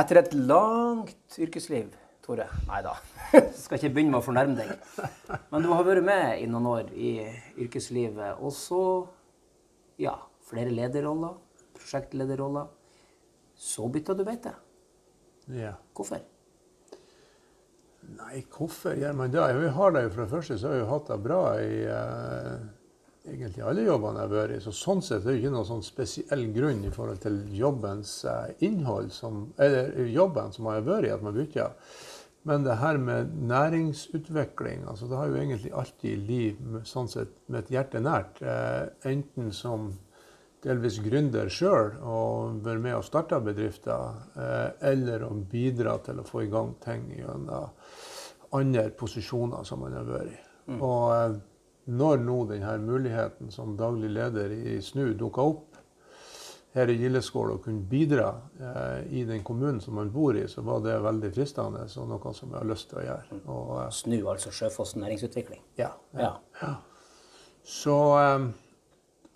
Etter et langt yrkesliv, Tore Nei da, skal ikke begynne med å fornærme deg. Men du har vært med i noen år i yrkeslivet. Og så, ja, flere lederroller, prosjektlederroller. Så bytta du beite. Ja. Hvorfor? Nei, hvorfor gjør man det? Vi har det jo fra første så har vi hatt det bra i eh, egentlig alle jobbene jeg har vært i. Så sånn sett er det ikke noen sånn spesiell grunn i forhold til jobbens eh, innhold, som, eller jobben som jeg har vært i, at man bytter. Men det her med næringsutvikling, altså det har jo egentlig alltid liv sånn sett med et hjerte nært. Eh, enten som delvis gründer sjøl og være med og starte bedrifter, eh, eller å bidra til å få i gang ting gjennom andre posisjoner som man har vært i. Mm. Og når nå denne muligheten som daglig leder i SNU dukka opp her i Gildeskål og kunne bidra eh, i den kommunen som man bor i, så var det veldig fristende og noe som jeg har lyst til å gjøre. Og, eh, Snu, altså Sjøfoss næringsutvikling. ja, Ja. Så eh,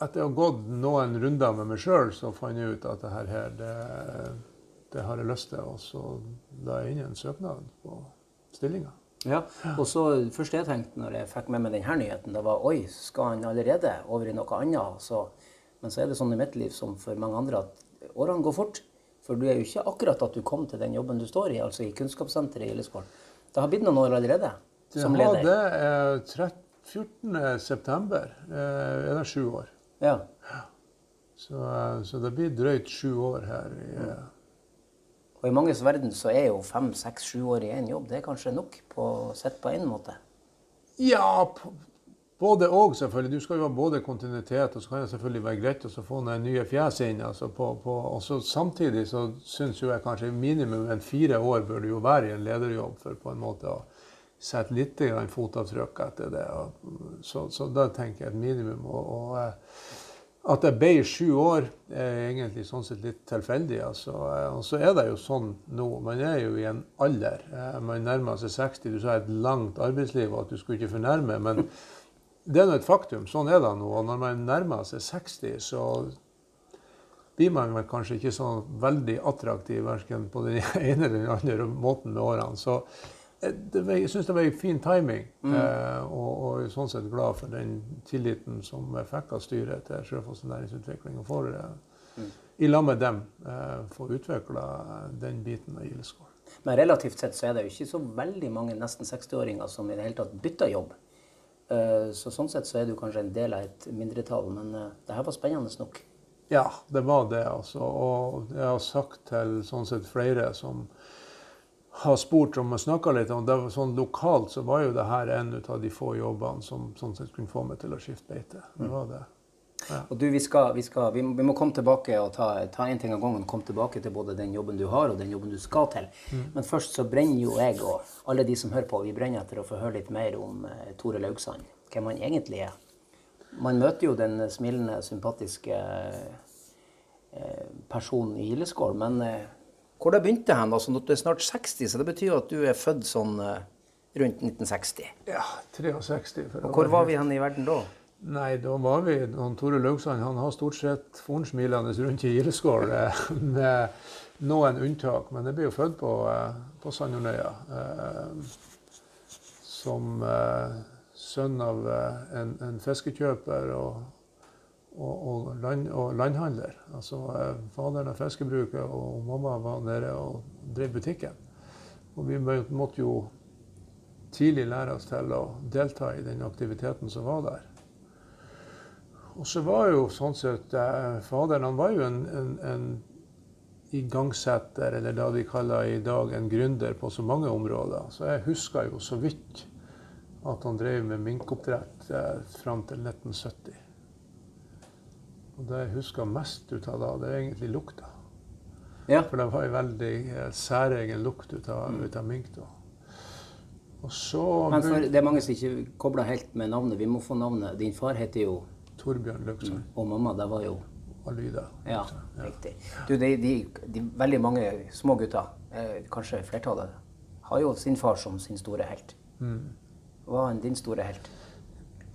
etter å ha gått noen runder med meg sjøl, så fant jeg ut at det her, her det, det har jeg lyst til. Og så la jeg inn en søknad på stillinga. Ja, og så første jeg tenkte når jeg fikk med meg denne nyheten, det var oi, skal han allerede over i noe annet? Så, men så er det sånn i mitt liv som for mange andre at årene går fort. For du er jo ikke akkurat at du kom til den jobben du står i, altså i Kunnskapssenteret i Gildeskål. Det har blitt noen år allerede som leder. det eh, 13 14. september. Eh, er det sju år. Ja. Så, eh, så det blir drøyt sju år her. I, eh, Og i manges verden så er jo fem, seks, sju år i én jobb det er kanskje nok på sett på én måte. Ja, både og selvfølgelig. Du skal jo ha både kontinuitet, og så kan det selvfølgelig være greit å få noen nye fjes inn. Altså på, på, og så samtidig så syns jo jeg kanskje minimum en fire år bør du jo være i en lederjobb for på en måte å sette litt fotavtrykk etter det. Så, så da tenker jeg et minimum. Og, og eh, at jeg ble sju år, er egentlig sånn sett litt tilfeldig. Altså. Og så er det jo sånn nå. Man er jo i en alder. eh, Man nærmer seg 60. Du sa et langt arbeidsliv, og at du skulle ikke fornærme. Men det er nå et faktum. Sånn er det nå. Og når man nærmer seg 60, så blir man vel kanskje ikke så veldig attraktiv verken på den ene eller den andre måten med årene. Så jeg syns det var en fin timing, eh, og, og sånn sett glad for den tilliten som jeg fikk av styret til Sjøfoss næringsutvikling. Og for, eh, i lag med dem eh, få utvikla den biten av Gildeskål. Men relativt sett så er det jo ikke så veldig mange nesten 60-åringer som i det hele tatt bytter jobb. Eh, Så sånn sett så er du kanskje en del av et mindretall, men det her var spennende nok. Ja, det var det, altså. Og jeg har sagt til sånn sett flere som har spurt om og snakka litt om det. var Sånn lokalt så var jo det her en av de få jobbene som sånn sett kunne få meg til å skifte beite. Det var det. Og du, vi, skal, vi, skal, vi, må, vi må komme tilbake og ta, ta en ting av gangen. Komme tilbake til både den jobben du har og den jobben du skal til. Men først så brenner jo jeg og alle de som hører på, vi brenner etter å få høre litt mer om eh, Tore Laugsand. Hvem han egentlig er. Man møter jo den smilende, sympatiske eh, personen i Gildeskål, men eh, hvor det begynte hen? Altså, du er snart 60, så det betyr at du er født sånn eh, rundt 1960. Ja, 63. Og hvor var vi hen i verden da? Nei, da var vi han Tore Laugsand han har stort sett fornsmilende rundt i Gildeskål, eh, med noen unntak. Men jeg ble jo født på, eh, på Sandjornøya eh, som sønn av en, en fiskekjøper og, og, og, land, og landhandler. Altså eh, faderen av fiskebruket og mamma var nede og drev butikken. Og vi måtte jo tidlig lære oss til å delta i den aktiviteten som var der. Og så var jo sånn sett eh, Faderen han var jo en, en, en igangsetter, eller det de kaller i dag en gründer, på så mange områder. Så jeg husker jo så vidt at han drev med minkoppdrett eh, fram til 1970. Og det jeg husker mest ut av da, det er egentlig lukta. Ja. For det var en veldig eh, særegen lukt ut av, ut av mink da. Og så Men for, det er mange som ikke kobler helt med navnet. Vi må få navnet. Din far heter jo Torbjørn Løksand Og mamma, det var jo og Lyda. Ja, riktig. Du, de, de, de veldig mange små gutter, eh, kanskje flertallet, har jo sin far som sin store helt. Hva er din store helt?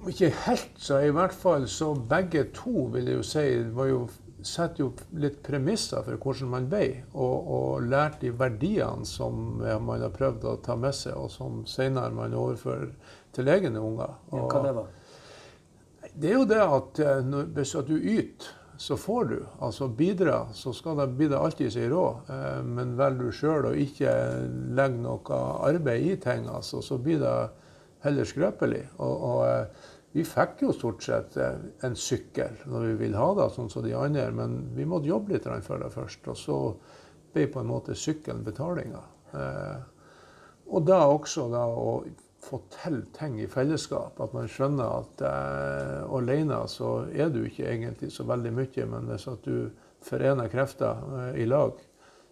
Ikke helt, så i hvert fall så begge to, vil jeg jo si, var jo setter jo litt premisser for hvordan man ble, og, og lærer de verdiene som man har prøvd å ta med seg, og som senere man overfører til egne unger. Ja, hva det var? det er jo det at eh, når, hvis at du yter, så får du. Altså bidra, så skal det, blir det alltid sin råd. Eh, men velger du sjøl å ikke legge noe arbeid i ting, altså, så blir det heller skrøpelig. Og, og eh, vi fikk jo stort sett eh, en sykkel når vi ville ha det, sånn som de andre, men vi måtte jobbe litt for det først. Og så ble på en måte sykkelen betalinga. Eh, og da også da å få til ting i fellesskap. At man skjønner at eh, alene så er du ikke egentlig så veldig mye, men hvis at du forener krefter eh, i lag,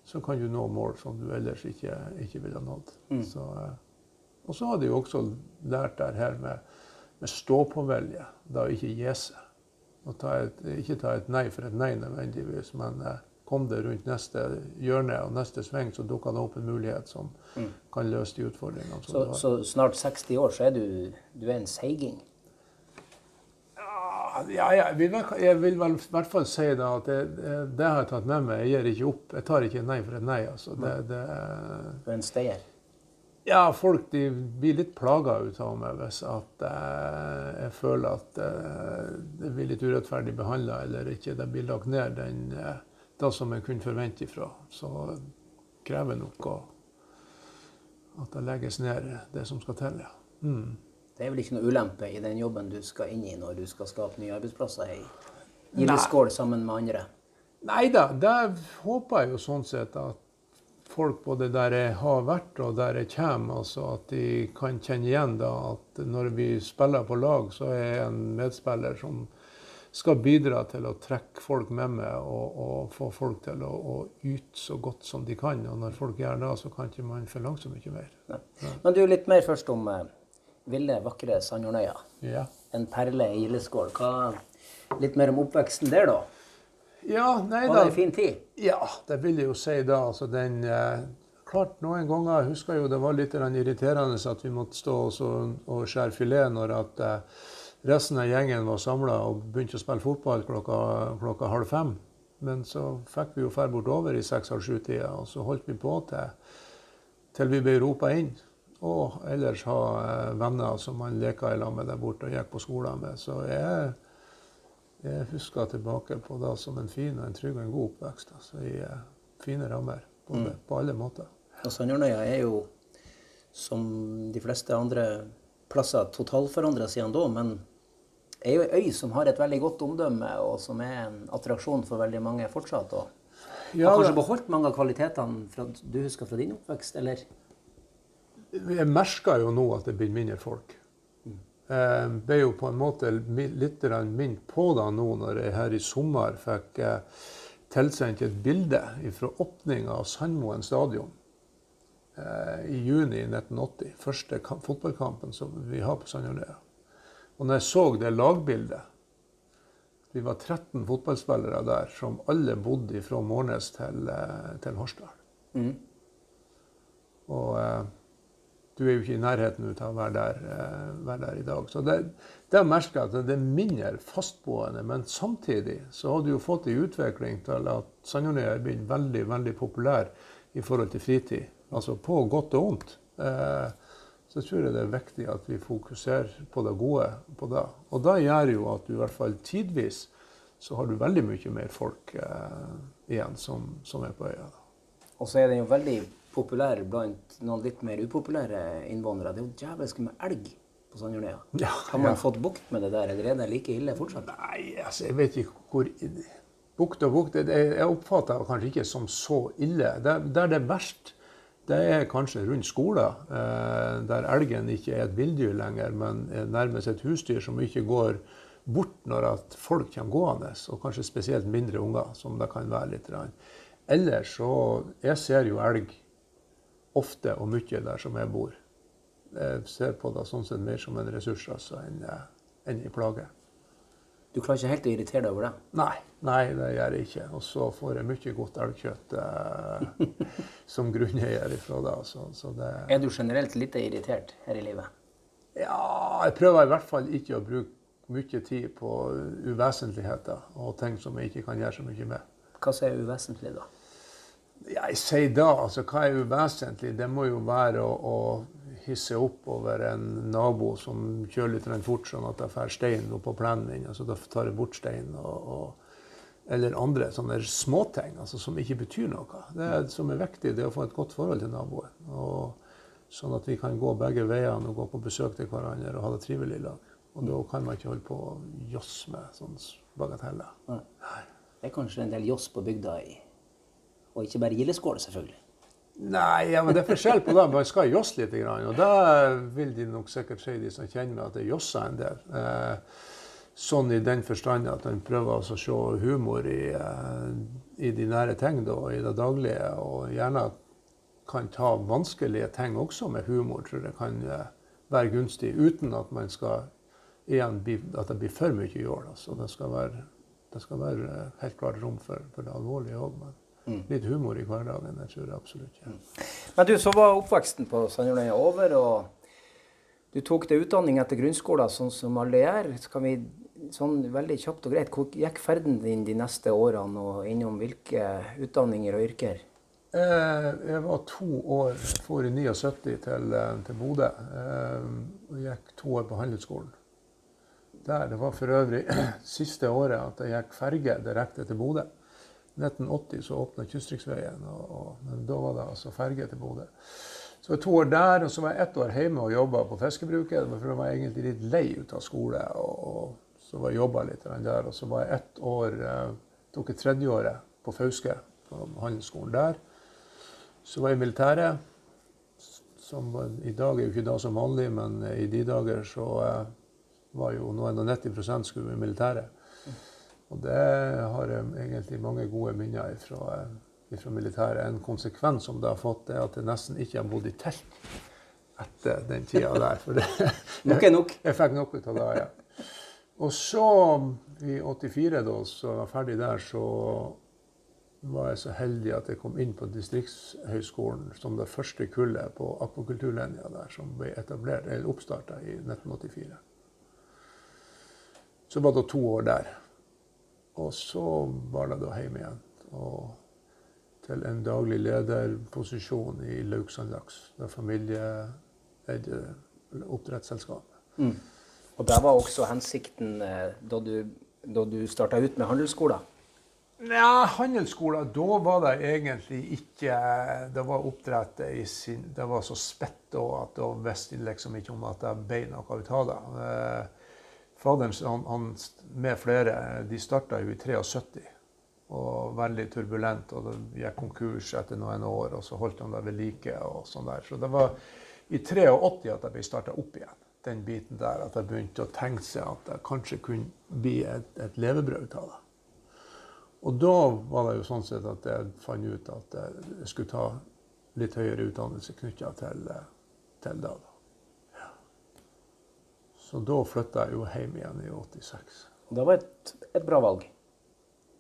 så kan du nå mål som du ellers ikke, ikke ville nådd. Mm. Så, eh, og så har de jo også lært det her med, med stå-på-vilje. Da å ikke gi seg. Et, ikke ta et nei for et nei nødvendigvis, men eh, kom det rundt neste hjørne og neste sving, så dukker det opp en mulighet som Mm. kan løse de utfordringene. som Så, så snart 60 år, så er du, du er en seiging? Ja, ja, jeg, vil, jeg vil vel i hvert fall si det at det, det, har jeg tatt med meg. Jeg gir ikke opp. Jeg tar ikke nei for et nei. altså. Det, det, Du er en stayer? Ja, folk de blir litt plaga ut av meg hvis at eh, jeg føler at eh, det blir litt urettferdig behandla, eller ikke det blir lagt ned den, eh, det som jeg kunne forvente ifra. Så krever nok å, at det legges ned det som skal til. ja. Mm. Det er vel ikke noe ulempe i den jobben du skal inn i når du skal skape nye arbeidsplasser i Gildeskål sammen med andre? Nei da, det håper jeg jo sånn sett at folk både der jeg har vært og der jeg kommer, altså at de kan kjenne igjen da at når vi spiller på lag, så er jeg en medspiller som skal bidra til å trekke folk med meg og, og få folk til å, å yte så godt som de kan. Og når folk gjør det, så kan ikke man forlange så mye mer. Ja. Men du, litt mer først om eh, ville, vakre Sandhornøya. Ja. En perle i Gildeskål. Litt mer om oppveksten der, da. Ja, nei Var det en fin tid? Ja, det vil jeg jo si da. Altså den, eh, klart Noen ganger jeg husker jo det var litt irriterende at vi måtte stå og, skjære filet når at eh, resten av gjengen var samla og begynte å spille fotball klokka, klokka halv fem. Men så fikk vi jo dra bortover i seks-halv sju-tida, og så holdt vi på til, til vi ble ropa inn. Og ellers ha eh, venner som man leka i lag med der borte og gikk på skolen med. Så jeg, jeg husker tilbake på det som en fin, og en trygg og en god oppvekst. Altså, I eh, fine rammer på, mm. på alle måter. Og Sandjornøya er jo, som de fleste andre plasser, totalforandra siden da, men er jo ei øy som har et veldig godt omdømme, og som er en attraksjon for veldig mange fortsatt. og Ja, har kanskje beholdt mange av kvalitetene fra, du husker fra din oppvekst, eller? Jeg merker jo nå at det blir mindre folk. Jeg ble jo på en måte litt minnet på det nå når jeg her i sommer fikk eh, tilsendt et bilde fra åpninga av Sandmoen stadion eh, i juni 1980. Første kamp, fotballkampen som vi har på Sandjornøya. Og når jeg så det lagbildet Vi var 13 fotballspillere der som alle bodde fra Mårnes til, eh, til Horsdal. Mm. Og eh, du er jo ikke i nærheten av å være der, eh, være der i dag. Så det, det merker jeg at det er mindre fastboende. Men samtidig så har du jo fått en utvikling til at Sandjornøya er blitt veldig veldig populær i forhold til fritid. Altså på godt og vondt. Så så tror jeg det er viktig at vi fokuserer på det gode på det. Og det gjør jo at du i hvert fall tidvis så har du veldig mye mer folk eh, igjen som, som er på øya. Og så er den jo veldig populær blant noen litt mer upopulære innvånere. Det er jo djevelsk med elg på Sandjornøya. Ja, Har man ja. fått bukt med det der, eller er det like ille fortsatt? Nei, altså, jeg vet ikke hvor Bukt og bukt Jeg oppfatter det kanskje ikke som så ille. Der, der det er verst, det er kanskje rundt skoler, eh, der elgen ikke er et villdyr lenger, men nærmest et husdyr som ikke går bort når at folk kommer gående, og kanskje spesielt mindre unger, som det kan være litt. Ellers så Jeg ser jo elg ofte og mye der som jeg bor. Jeg ser på det sånn sett mer som en ressurs altså, enn, en en plage. Du klarer ikke helt å irritere deg over det? Nei, nei, det gjør jeg ikke. Og så får jeg mye godt elgkjøtt eh, som grunneier ifra det. altså. så det Er du generelt litt irritert her i livet? Ja, jeg prøver i hvert fall ikke å bruke mye tid på uvesentligheter og ting som jeg ikke kan gjøre så mye med. Hva er uvesentlig, da? Jeg sier da, altså hva er uvesentlig? Det må jo være å, å hisse opp over en nabo som kjører litt fort, sånn at det får stein opp på plenen min. altså Da tar jeg bort stein. Og, og, eller andre sånne småting altså, som ikke betyr noe. Det som er viktig, det er å få et godt forhold til naboen. Og, sånn at vi kan gå begge veiene og gå på besøk til hverandre og ha det trivelig i lag. Og da kan man ikke holde på å josse med sånne bagateller. Det er kanskje en del joss på bygda i Og ikke bare gildeskål, selvfølgelig. Nei, ja, men det er forskjell på det. Man skal josse litt. Og da vil de nok sikkert si, de som kjenner meg, at jeg josser en del. Eh, sånn i den forstand at man prøver å se humor i, eh, i de nære ting da, i det daglige. Og gjerne kan ta vanskelige ting også med humor, tror jeg kan eh, være gunstig. Uten at man skal igjen at det blir for mye jål. Altså. Det, skal være, det skal være eh, helt klart rom for, for det alvorlige òg. Mm. litt humor i hverdagen, Jeg tror det, absolutt. Ja. Mm. Men du, så var oppveksten på Sandjordøya over, og du tok deg utdanning etter grunnskolen, sånn som alle gjør. Skal vi sånn veldig kjapt og greit, Hvor gikk ferden din de neste årene, og innom hvilke utdanninger og yrker? Eh, jeg var to år for i 79 til, eh, til Bodø. Eh, og gikk to år på handelsskolen. Der, Det var for øvrig siste året at jeg gikk ferge direkte til Bodø. I 1980 så åpna Kystriksveien, men da var det altså ferge til Bodø. Så jeg var to år der, og så var jeg ett år hjemme og jobba på fiskebruket. For jeg var egentlig litt lei ut av skole. og, og så var jeg jobba litt der. Og så var jeg ett år eh, tok jeg tredjeåret på Fauske, på handelsskolen der. Så var jeg i militæret. Som i dag er jo ikke da som vanlig, men i de dager så eh, var jo noen og 90 skulle i militæret. Og det har jeg egentlig mange gode minner ifra, ifra militæret. En konsekvens som det har fått, er at jeg nesten ikke har bodd i telt etter den tida der. For det, nok er nok. Jeg fikk nok ut av det, ja. Og så, i 84, da, så jeg var ferdig der, så var jeg så heldig at jeg kom inn på Distriktshøgskolen som det første kullet på akvakulturlinja der, som ble etablert, eller oppstarta i 1984. Så var det to år der. Og så var det da hjem igjen. Og til en daglig lederposisjon i Lauksand Laks. Det familieeide oppdrettsselskapet. Mm. Og det var også hensikten eh, da du, da du starta ut med handelsskolen? Nei, handelsskolen, da var det egentlig ikke Det var oppdrettet i sin Det var så spett da at da visste de liksom ikke om at det ble noe ut av det. Faderen han, han, med flere de starta jo i 73 og veldig turbulent. og Det gikk konkurs etter noen år, og så holdt han det ved like. og sånn der. Så det var i 83 at jeg ble starta opp igjen, den biten der. At jeg begynte å tenke seg at det kanskje kunne bli et, et levebrød av det. Og da var det jo sånn sett at jeg fant ut at jeg skulle ta litt høyere utdannelse knytta til, til det. Så da flytta jeg jo hjem igjen i 86. Det var et, et bra valg?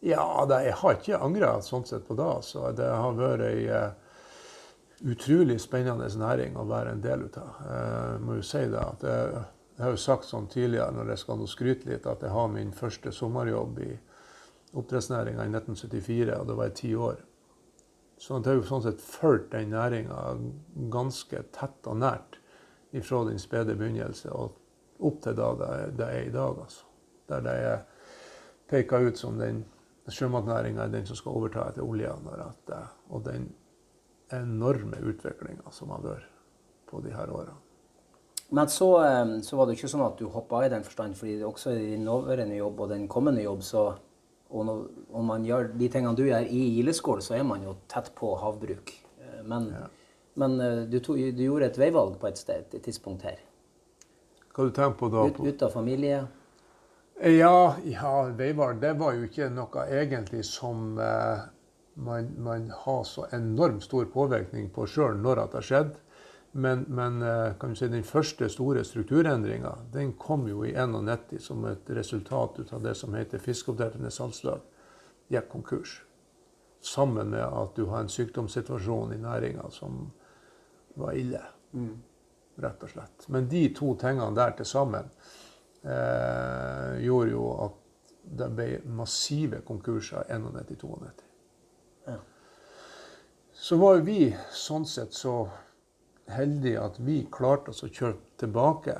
Ja, det, jeg har ikke angra sånn sett på det. Så det har vært ei uh, utrolig spennende næring å være en del av. Jeg må jo si det at jeg, jeg har jo sagt sånn tidligere når jeg skal skryte litt, at jeg har min første sommerjobb i oppdrettsnæringa i 1974, og da var jeg ti år. Så jeg har jo sånn sett fulgt den næringa ganske tett og nært ifra den spede begynnelse og opp til da det, er i dag. Altså. Der det er peka ut som den sjømatnæringa er den som skal overta etter olja. Og den enorme utviklinga som har vært på de her årene. Men så, eh, så, var det ikke sånn at du hoppa i den forstand, fordi også i din nåværende jobb og den kommende jobb, så og når, om man gjør de tingene du gjør i Gildeskål, så er man jo tett på havbruk. Eh, men, ja. men eh, du, tog, du, gjorde et veivalg på et sted, et tidspunkt her. Hva du tenker på da? Ut, ut av familie? Ja, ja, veivalg det var jo ikke noe egentlig som eh, man, man, har så enormt stor påvirkning på sjøl når det har skjedd. Men, men eh, kan du si, den første store strukturendringa den kom jo i 91 som et resultat ut av det som heter Fiskeoppdretternes salgslag gikk konkurs. Sammen med at du har en sykdomssituasjon i næringa som var ille. Mm. Rett og slett. Men de to tingene der til sammen eh, gjorde jo at det ble massive konkurser i 91-92. Ja. Så var jo vi sånn sett så heldige at vi klarte oss å kjøre tilbake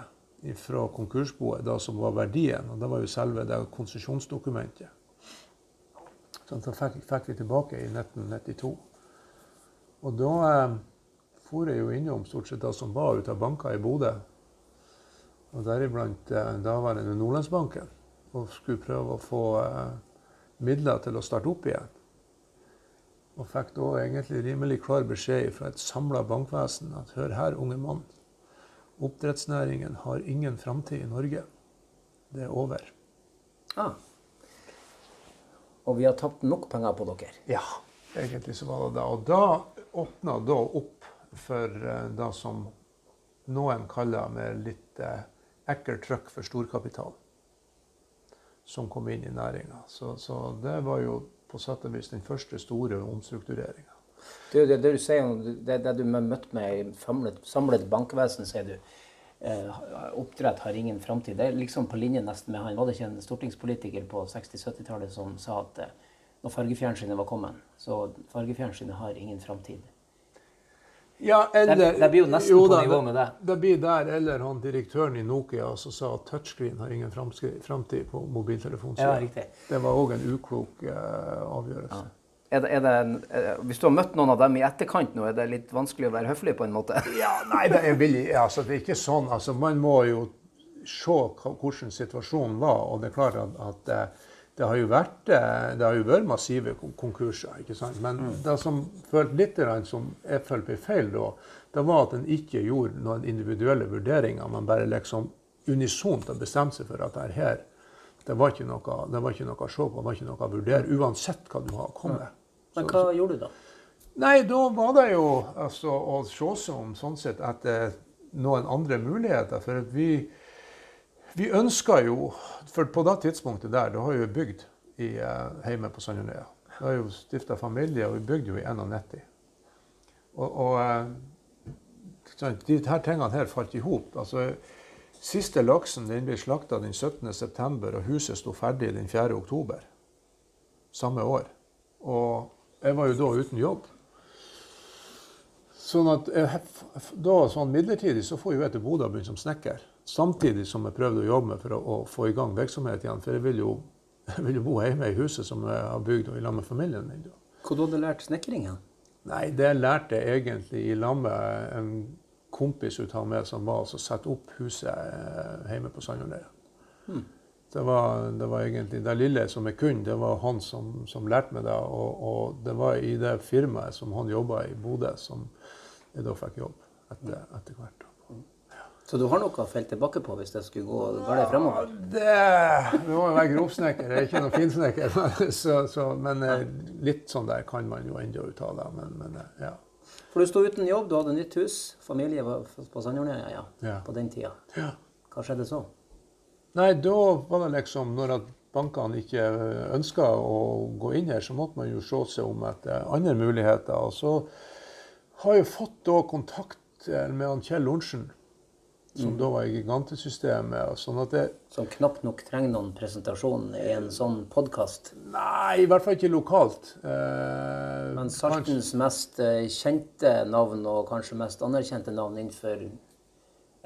fra konkursboet, det som var verdien. Og det var jo selve det konsesjonsdokumentet. Så da fikk, fikk vi tilbake i 1992. Og da eh, for jeg jo innom stort sett det som var ut av banker i Bodø. Og deriblant eh, daværende Nordlandsbanken. Og skulle prøve å få eh, midler til å starte opp igjen. Og fikk da egentlig rimelig klar beskjed fra et samla bankvesen at hør her, unge mann. Oppdrettsnæringen har ingen framtid i Norge. Det er over. Ah. Og vi har tapt nok penger på dere. Ja, egentlig så var det det. Og da åpna da opp for eh, det som noen kaller med litt eh, ekkelt trøkk for storkapital, som kom inn i næringa. Så, så, det var jo på sett og vis den første store omstruktureringa. Det, det, det, du sier, det, det du har møtt med samlet, samlet bankvesen, sier du. Eh, oppdrett har ingen framtid. Det er liksom på linje nesten med han. Var det ikke en stortingspolitiker på 60-70-tallet som sa at eh, når fargefjernsynet var kommet, så fargefjernsynet har ingen framtid? Ja, eller, det, det, blir jo nesten jo, på nivå med det. Det blir der, eller han direktøren i Nokia som sa at touchscreen har ingen framtid på mobiltelefonsida. Ja, riktig. det var òg en uklok uh, avgjørelse. Ja. Er det, er det en, uh, hvis du har møtt noen av dem i etterkant nå, er det litt vanskelig å være høflig på en måte? ja, Nei, det er, billig, altså, det er ikke sånn. Altså, man må jo se hvordan situasjonen var. Og det er klart at, at uh, det har jo vært, eh, det har jo vært massive konkurser. ikke sant? Men mm. det som følte litt som jeg følte ble feil da, det var at en ikke gjorde noen individuelle vurderinger. Man bare liksom unisont har bestemt seg for at det her det var, ikke noe, det var ikke noe å se på, det var ikke noe å vurdere, uansett hva du har kommet. Men hva så, gjorde du da? Nei, da var det jo altså, å se seg om sånn sett etter noen andre muligheter. For at vi vi ønska jo For på det tidspunktet der, da har vi bygd i, uh, hjemme på Sandunøya. Vi har jo stifta familie, og vi bygde jo i 91. Og, og uh, de her tingene her falt i hop. Altså, siste laksen den ble slakta den 17.9., og huset sto ferdig den 4.10. samme år. Og jeg var jo da uten jobb. Sånn at jeg, da, sånn midlertidig så får jeg til Bodø og begynne som snekker. Samtidig som jeg prøvde å jobbe med for å, å få i gang virksomhet igjen. For jeg vil jo, jeg vil jo bo hjemme i huset som jeg har bygd i lag med familien min. Hvor du hadde lært snekringen? Nei, Det lærte jeg egentlig i lag med en kompis ut av meg som var altså sette opp huset hjemme på Sandjordøya. Hmm. Det, var, det var egentlig det lille som jeg kunne, det var han som, som lærte meg det. Og, og, det var i det firmaet som han jobba i Bodø, som jeg da fikk jobb etter, etter hvert. Så du har noe å felle tilbake på hvis det skulle gå galt fremover? Det, du må jo være grovsnekker, jeg er ikke noen finsnekker. Så, så, men eh, litt sånn der kan man jo ennå uttale. Men, men eh, ja. For du sto uten jobb, du hadde nytt hus, familie var på Sandjordøya ja, ja. på den tida. Ja. Hva skjedde så? Nei, da var det liksom når at bankene ikke ønska å gå inn her, så måtte man jo se seg om etter andre muligheter. Og så har jeg fått da kontakt med han Kjell Lorentzen som mm. da var i gigantesystemet. Sånn at det, som knapt nok trenger noen presentasjon i en sånn podkast? Nei, i hvert fall ikke lokalt. Eh, Men Saltens mest eh, kjente navn, og kanskje mest anerkjente navn innenfor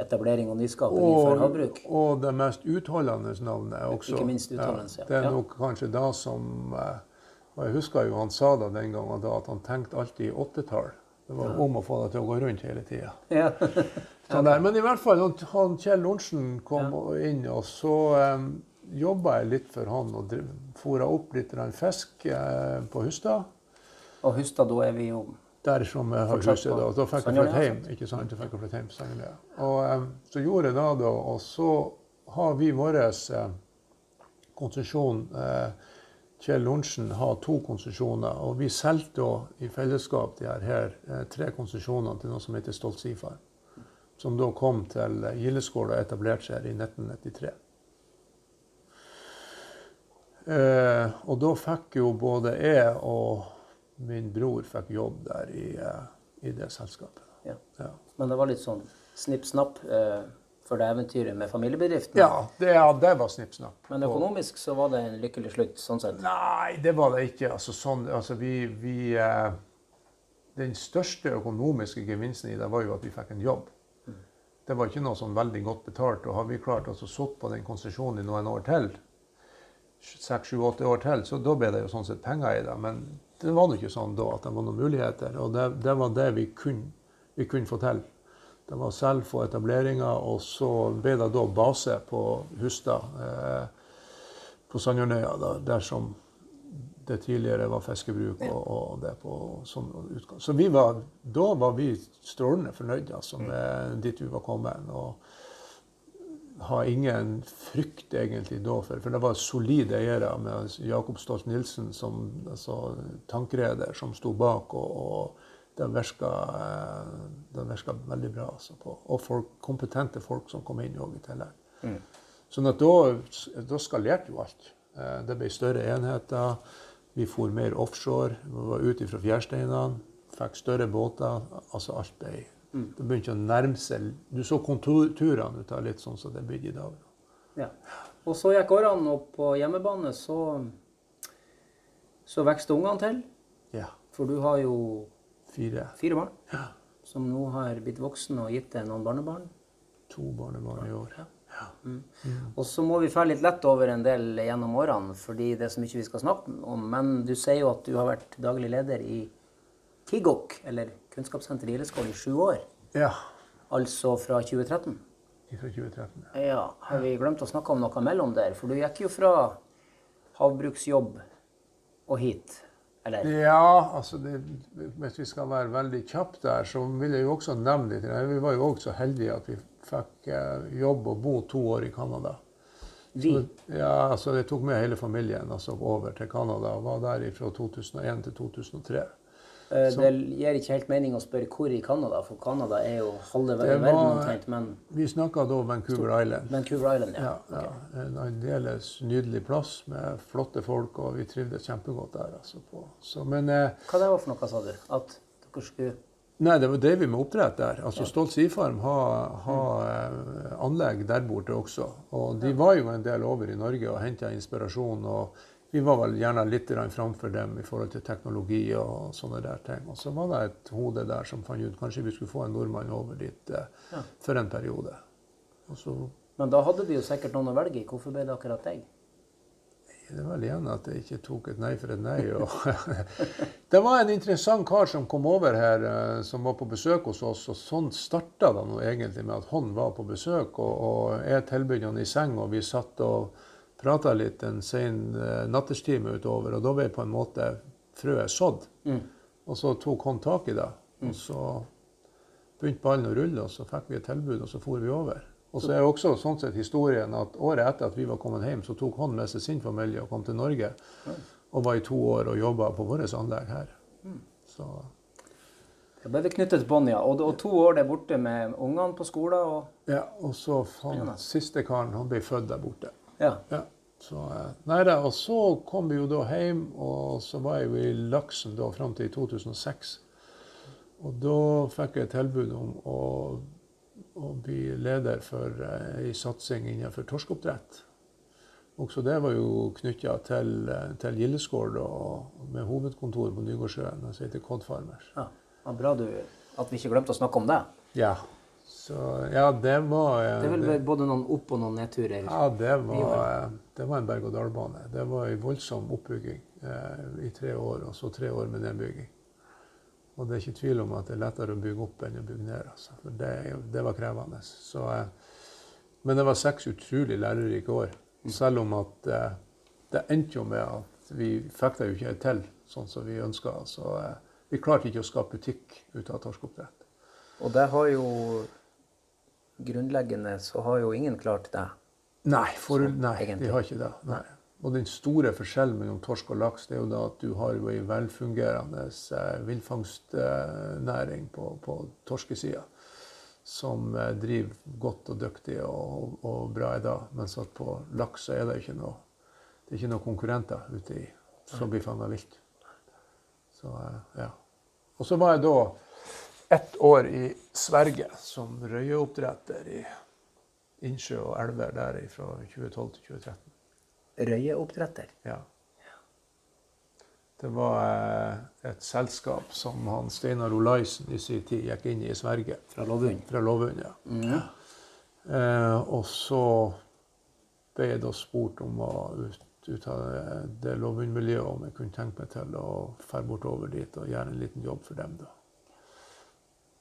etablering og nyskaping innenfor havbruk? Og det mest utholdende navnet også. Ikke minst utholdende, ja. Det er nok kanskje da som eh, Og jeg husker jo han sa det den gangen da, at han tenkte alltid i åttetall. Det var om å få det til å gå rundt hele tida. Ja. sånn Men i hvert fall, han Kjell Lorentzen kom ja. inn, og så um, jobba jeg litt for han og fôra opp litt fisk eh, på Hustad. Og Hustad, da er vi jo Der som jeg har huset. Da, da fikk jeg flytte hjem. ikke sant? Da fikk flytte hjem til Og um, så gjorde jeg det, da, og så har vi vår eh, konsesjon eh, Kjell Lorentzen har to konsesjoner. Og vi solgte i fellesskap de her, her eh, tre konsesjonene til noe som heter Stolt Sifar. Som da kom til Gildeskål og etablerte seg her i 1993. Eh, og da fikk jo både jeg og min bror fikk jobb der i, eh, i det selskapet. Ja. Ja. Men det var litt sånn snipp-snapp? Eh for det eventyret med familiebedriften. Ja, det, ja, det var snipp snapp. Men økonomisk så var det en lykkelig slutt, sånn sett. Nei, det var det ikke. Altså, sånn, altså vi, vi eh, Den største økonomiske gevinsten i det var jo at vi fikk en jobb. Det var ikke noe sånn veldig godt betalt. Og har vi klart å sitte på den konsesjonen i noen år til, seks, sju, åtte år til, så da ble det jo sånn sett penger i det. Men det var nå ikke sånn da at det var noen muligheter. Og det, det var det vi kunne, vi kunne få til. Det var selv få etableringer, og så ble det da base på Hustad, eh, på Sandjørnøya, da, der som det tidligere var fiskebruk og, og det på sånn utgang. Så vi var, da var vi strålende fornøyde altså, med dit vi var kommet. Og har ingen frykt egentlig da for, for det var solide eiere med Jakob Stolt-Nielsen som altså, tankreder som sto bak. og, og det virka, det virka veldig bra. Altså, på. Og folk, kompetente folk som kom inn òg i tillegg. Mm. Sånn at da, da skalerte jo alt. Eh, Det ble større enheter. Vi for mer offshore. Vi var ute fra fjærsteinene. Fikk større båter. Altså alt ble Det begynte å nærme seg Du så konturene ut av litt sånn som det er bygd i dag. Ja. Og så gikk årene, og på hjemmebane så, så vokste ungene til. Ja. For du har jo Fire. fire barn Ja. som nå har blitt voksne og gitt deg noen barnebarn. To barnebarn i år. Ja. Og så må vi fære litt lett over en del gjennom årene, fordi det er så mye vi skal snakke om. Men du sier jo at du har vært daglig leder i KIGOK, eller Kunnskapssenteret i Gildeskål, i sju år. Ja. Altså fra 2013. Fra 2013. ja. Ja, Har vi glemt å snakke om noe mellom der? For du gikk jo fra havbruksjobb og hit. Eller? Ja, altså det, hvis vi skal være veldig kjappe der, så vil jeg jo også nevne litt. Vi var jo også så heldige at vi fikk eh, jobb og bo to år i Canada. Vi? Ja, altså Jeg tok med hele familien altså, over til Canada og var der fra 2001 til 2003. Eh, Det gir ikke helt mening å spørre hvor i Canada, for Canada er jo halve verden omtrent. Men Vi snakka da Vancouver Island. Vancouver Island, ja. Ja, ja, En aldeles nydelig plass med flotte folk, og vi trivdes kjempegodt der. Altså, på. Så, men eh, Hva det var for noe, sa du? At dere skulle Nei, det var det vi med oppdrett der. Altså Stolt Sifarm har, har eh, anlegg der borte også. Og de var jo en del over i Norge og henta inspirasjon. Og vi var vel gjerne litt framfor dem i forhold til teknologi og sånne der ting. Og så var det et hode der som fant ut kanskje vi skulle få en nordmann over dit eh, Ja. for en periode. Så Men da hadde de jo sikkert noen å velge i. Hvorfor ble det akkurat deg? Det er vel igjen at jeg ikke tok et nei for et nei. Og det var en interessant kar som kom over her, eh, som var på besøk hos oss. Og sånn starta det nå egentlig med at han var på besøk, og, og jeg tilbød han i seng, og vi satt og prata litt en sen eh, natterstime utover. Og da ble på en måte frøet sådd. Mm. Og så tok han tak i det. Og så begynte ballen å rulle, og så fikk vi et tilbud, og så for vi over. Og så er jo også sånn sett historien at året etter at vi var kommet hjem, så tok han med seg sin familie og kom til Norge. Og var i to år og jobba på vårt anlegg her. Så Da ble det knyttet bånd, ja. Og, og to år der borte med ungene på skolen og ja, og så han siste karen, han ble født der borte. Ja. Ja. Så, eh, nei da, og så kom vi jo da hjem, og så var jeg jo i Laksen da fram til 2006. Og da fikk jeg tilbud om å, å bli leder for eh, ei satsing innenfor torskeoppdrett. Også det var jo knytta til, eh, til Gildeskål med hovedkontor på Nygårdsjøen, som heter Cod Farmers. ja. Bra du, at vi ikke glemte å snakke om det. Ja. Så ja, det var eh, Det er vel det, både noen opp- og noen nedturer. Ja, det var, det var en berg-og-dal-bane. Det var en voldsom oppbygging eh, i tre år, og så tre år med nedbygging. Og det er ikke tvil om at det er lettere å bygge opp enn å bygge ned. Altså. For det, det var krevende. Så, eh, men det var seks utrolig lærerike år. Selv om at eh, det endte jo med at vi fikk det jo ikke til sånn som vi ønska. Så eh, vi klarte ikke å skape butikk ut av torskeoppdrett. Og det har jo Grunnleggende så har jo ingen klart det. Nei, for, nei egentlig. de har ikke det. Nei. Og den store forskjellen mellom torsk og laks det er jo da at du har jo en velfungerende eh, villfangstnæring på, på torskesida. Som eh, driver godt og dyktig og, og bra i dag. Mens at på laks så er det ikke noe, det er ikke noen konkurrenter ute i som blir fanga vilt. Så, eh, ja. Og så var jeg da ett år i Sverige som røyeoppdretter i innsjø og elver der fra 2012 til 2013. Røyeoppdretter. Ja. Det var eh, et selskap som han Steinar Olaisen i sin tid gikk inn i i Sverige. Fra Lovund. Fra Lovund, ja. Mm. Eh, og så ble jeg da spurt om å ut, ut av det Lovund-miljøet om jeg kunne tenke meg til å dra bortover dit og gjøre en liten jobb for dem. da.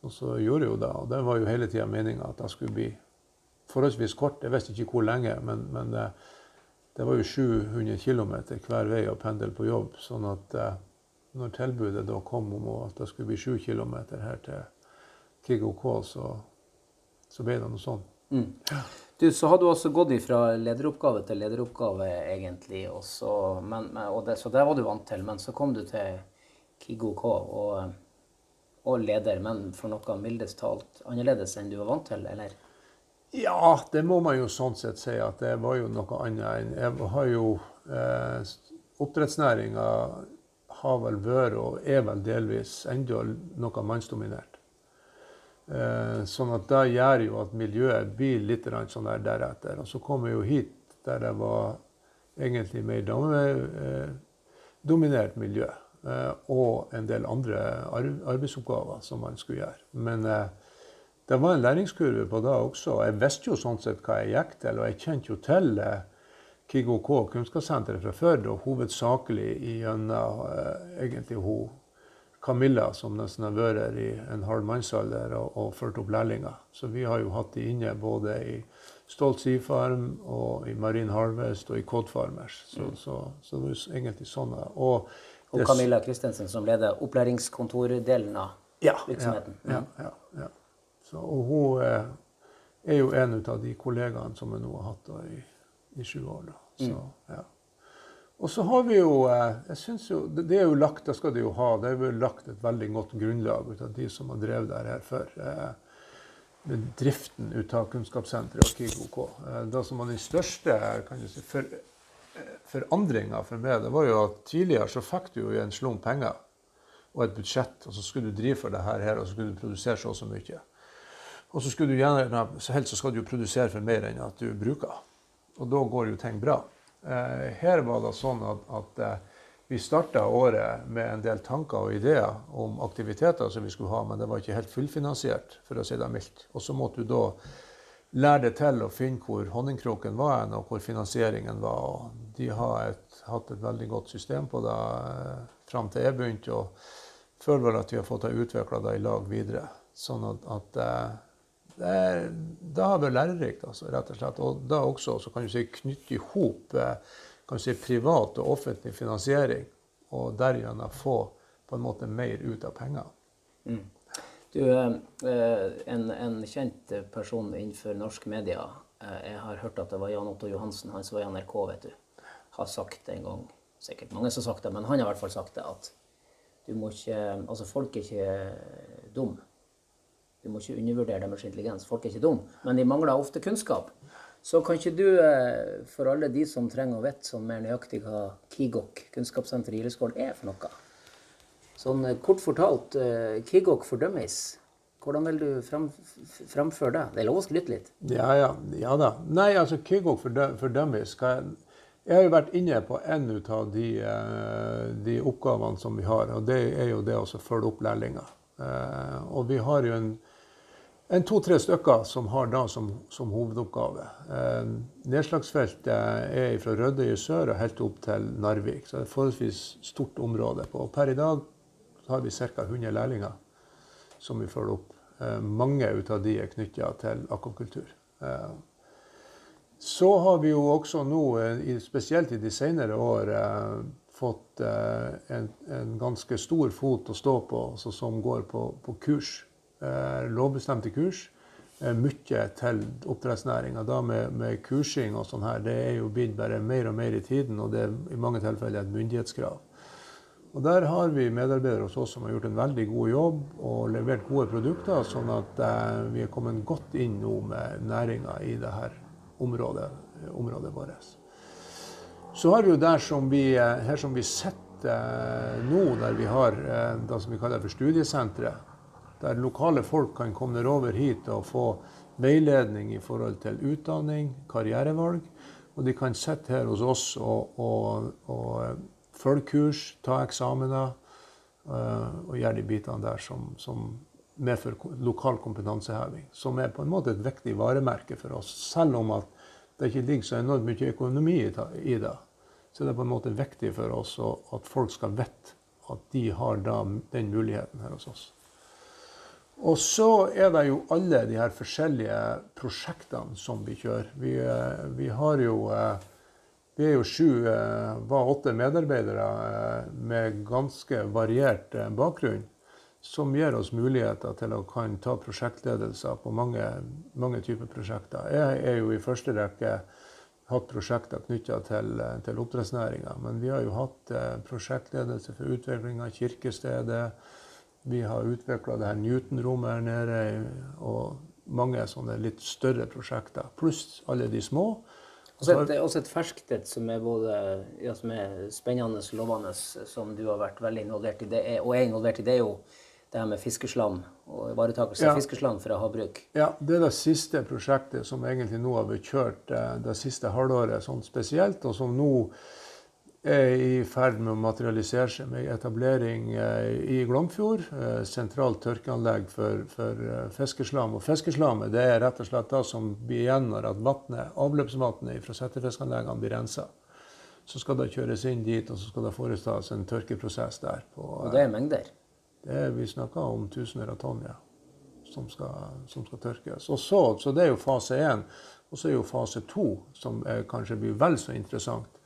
Og så gjorde jeg jo det. Og det var jo hele tida meninga at det skulle bli forholdsvis kort. Jeg visste ikke hvor lenge, men, men det, det, var jo 700 km hver vei å pendle på jobb. Sånn at eh, når tilbudet da kom om at det skulle bli 7 km her til KGOK, så, så ble det noe sånn. Mm. Du, så har du også gått fra lederoppgave til lederoppgave, egentlig. Også, men, og det, så det var du vant til. Men så kom du til KIGOK og, og leder, men for noe mildest talt annerledes enn du var vant til, eller? Ja, det må man jo sånn sett si at det var jo noe annet enn Jeg har jo eh, Oppdrettsnæringa har vel vært og er vel delvis ennå noe mannsdominert. Eh, sånn at det gjør jo at miljøet blir litt sånn der deretter. Og så kom jeg jo hit der det var egentlig mer damedominert miljø. Eh, og en del andre arbeidsoppgaver som man skulle gjøre. Men eh, det var en læringskurve på det også. Jeg visste jo sånn sett hva jeg gikk til, og jeg kjente jo til KIGO K, kunnskapssenteret fra før, og hovedsakelig gjennom eh, egentlig hun Camilla, som nesten har vært her i en halv mannsalder og, og ført opp lærlinger. Så vi har jo hatt de inne både i Stolt Seafarm og i Marine Harvest og i Cod Farmers. Så, mm. så, så, det var egentlig sånn. Og, og Camilla Christensen som leder opplæringskontordelen av ja, virksomheten. Ja, ja, ja, ja. Så, og hun eh, er jo en av de kollegaene som jeg nå har hatt i, i sju år. Så, mm. ja. Og så har vi jo eh, jeg synes jo, det, det, er jo lagt, det skal de jo ha, det er jo lagt et veldig godt grunnlag ut av de som har drevet der her før. Med driften ut av kunnskapssenteret og KIGOK. Eh, det som var den største kan du si, for, eh, forandringa for meg, det var jo at tidligere så fikk du jo en slump penger og et budsjett, og så skulle du drive for det her, og så skulle du produsere så og så mye. Og så, skulle du gjerne, så helst så skal du jo produsere for mer enn at du bruker. Og da går jo ting bra. Eh, her var det sånn at, at eh, vi starta året med en del tanker og ideer om aktiviteter som vi skulle ha, men det var ikke helt fullfinansiert, for å si det mildt. Og så måtte du da lære det til å finne hvor honningkroken var og hvor finansieringen var. De har et, hatt et veldig godt system på det eh, fram til jeg begynte, og føler vel at vi har fått utvikla det i lag videre. Sånn at, at eh, det, er, det har vært lærerikt, altså, rett og slett. Og da også så kan du si, knytte i hop eh, si, privat og offentlig finansiering, og derigjennom få på en måte mer ut av pengene. Mm. Du, en, en, kjent person innenfor norsk media, eh, jeg har hørt at det var Jan Otto Johansen, han som var i NRK, vet du, har sagt det en gang, sikkert mange som har sagt det, men han har i hvert fall sagt det, at du må ikke Altså, folk er ikke dumme. Du må ikke undervurdere deres intelligens. Folk er ikke dumme, men de mangler ofte kunnskap. Så kan ikke du, eh, for alle de som trenger å vite sånn mer nøyaktig hva KIGOK, kunnskapssenteret i Gildeskål, er for noe Sånn eh, kort fortalt, eh, KIGOK for dummies. Hvordan vil du frem, fremføre det? Det er lov å skryte litt? Ja, ja, ja da. Nei, altså KIGOK for, for dummies jeg, jeg har jo vært inne på en av de, de, oppgavene som vi har, og det er jo det å følge opp lærlinger. Og vi har jo en en to-tre stykker som har da som, som hovedoppgave. Eh, nedslagsfeltet er fra Rødøy i sør og helt opp til Narvik. Så det er et forholdsvis stort område. På. Og per i dag har vi ca. 100 lærlinger som vi følger opp. Eh, mange av de er knytta til akvakultur. Så har vi jo også nå, eh, spesielt i de senere år, eh, fått eh, en, en, ganske stor fot å stå på, altså som går på, på kurs lovbestemte kurs. Mye til oppdrettsnæringa. Da med, med, kursing og sånn her, det er jo blitt bare mer og mer i tiden, og det er i mange tilfeller et myndighetskrav. Og Der har vi medarbeidere hos oss som har gjort en veldig god jobb og levert gode produkter, sånn at vi er kommet godt inn nå med næringa i dette området, området vårt. Så har jo der som vi, her som vi sitter nå, der vi har det som vi kaller for studiesenteret, Der lokale folk kan komme over hit og få veiledning i forhold til utdanning, karrierevalg. Og de kan sitte her hos oss og, og, og følge kurs, ta eksamener og gjøre de bitene der som, som medfører lokal kompetanseheving. Som er på en måte et viktig varemerke for oss. Selv om at det ikke ligger så enormt mye økonomi i det, så er det på en måte viktig for oss at folk skal vite at de har den muligheten her hos oss. Og så er det jo alle de her forskjellige prosjektene som vi kjører. Vi, eh, vi har jo eh, Vi er jo sju, eh, var åtte medarbeidere med ganske variert bakgrunn. Som gir oss muligheter til å kan ta prosjektledelser på mange, mange typer prosjekter. Jeg er jo i første rekke hatt prosjekter knytta til, til oppdrettsnæringa. Men vi har jo hatt prosjektledelse for utvikling av kirkestedet vi har utvikla det her Newton-rommet her nede, og mange sånne litt større prosjekter. Pluss alle de små. Også et, også et ferskt et som er både ja, som er spennende og lovende, som du har vært veldig involvert i. Det og er involvert i, det er jo det her med fiskeslam og ivaretakelse av fiskeslam fra havbruk. Ja, det er det siste prosjektet som egentlig nå har blitt kjørt eh, det siste halvåret sånn spesielt, og som nå er i ferd med å materialisere seg med etablering eh, i Glomfjord. Eh, sentralt tørkeanlegg for, for fiskeslam. Og fiskeslammet det er rett og slett det som blir igjen når avløpsvannet fra settefiskanleggene blir rensa. Så skal det kjøres inn dit, og så skal det foretas en tørkeprosess der. På, og det er mengder? Det er, vi snakker om tusener av tonn, ja. Som skal, som skal tørkes. Og så, så det er jo fase én. Og så er jo fase to, som er, kanskje blir vel så interessant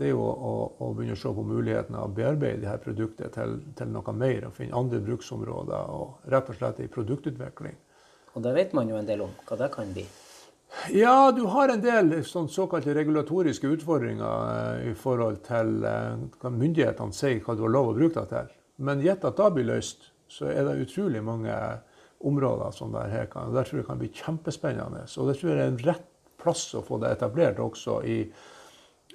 det er jo å, å, begynne å se på mulighetene av å bearbeide dette produktet til, til, noe mer. Og finne andre bruksområder og rett og slett i produktutvikling. Og det vet man jo en del om hva det kan bli? Ja, du har en del sånn såkalte regulatoriske utfordringer eh, i forhold til eh, hva myndighetene sier hva du har lov å bruke det til. Men gjett at det blir løst, så er det utrolig mange områder som det her kan. Der tror jeg kan bli kjempespennende. Og det tror jeg er en rett plass å få det etablert også i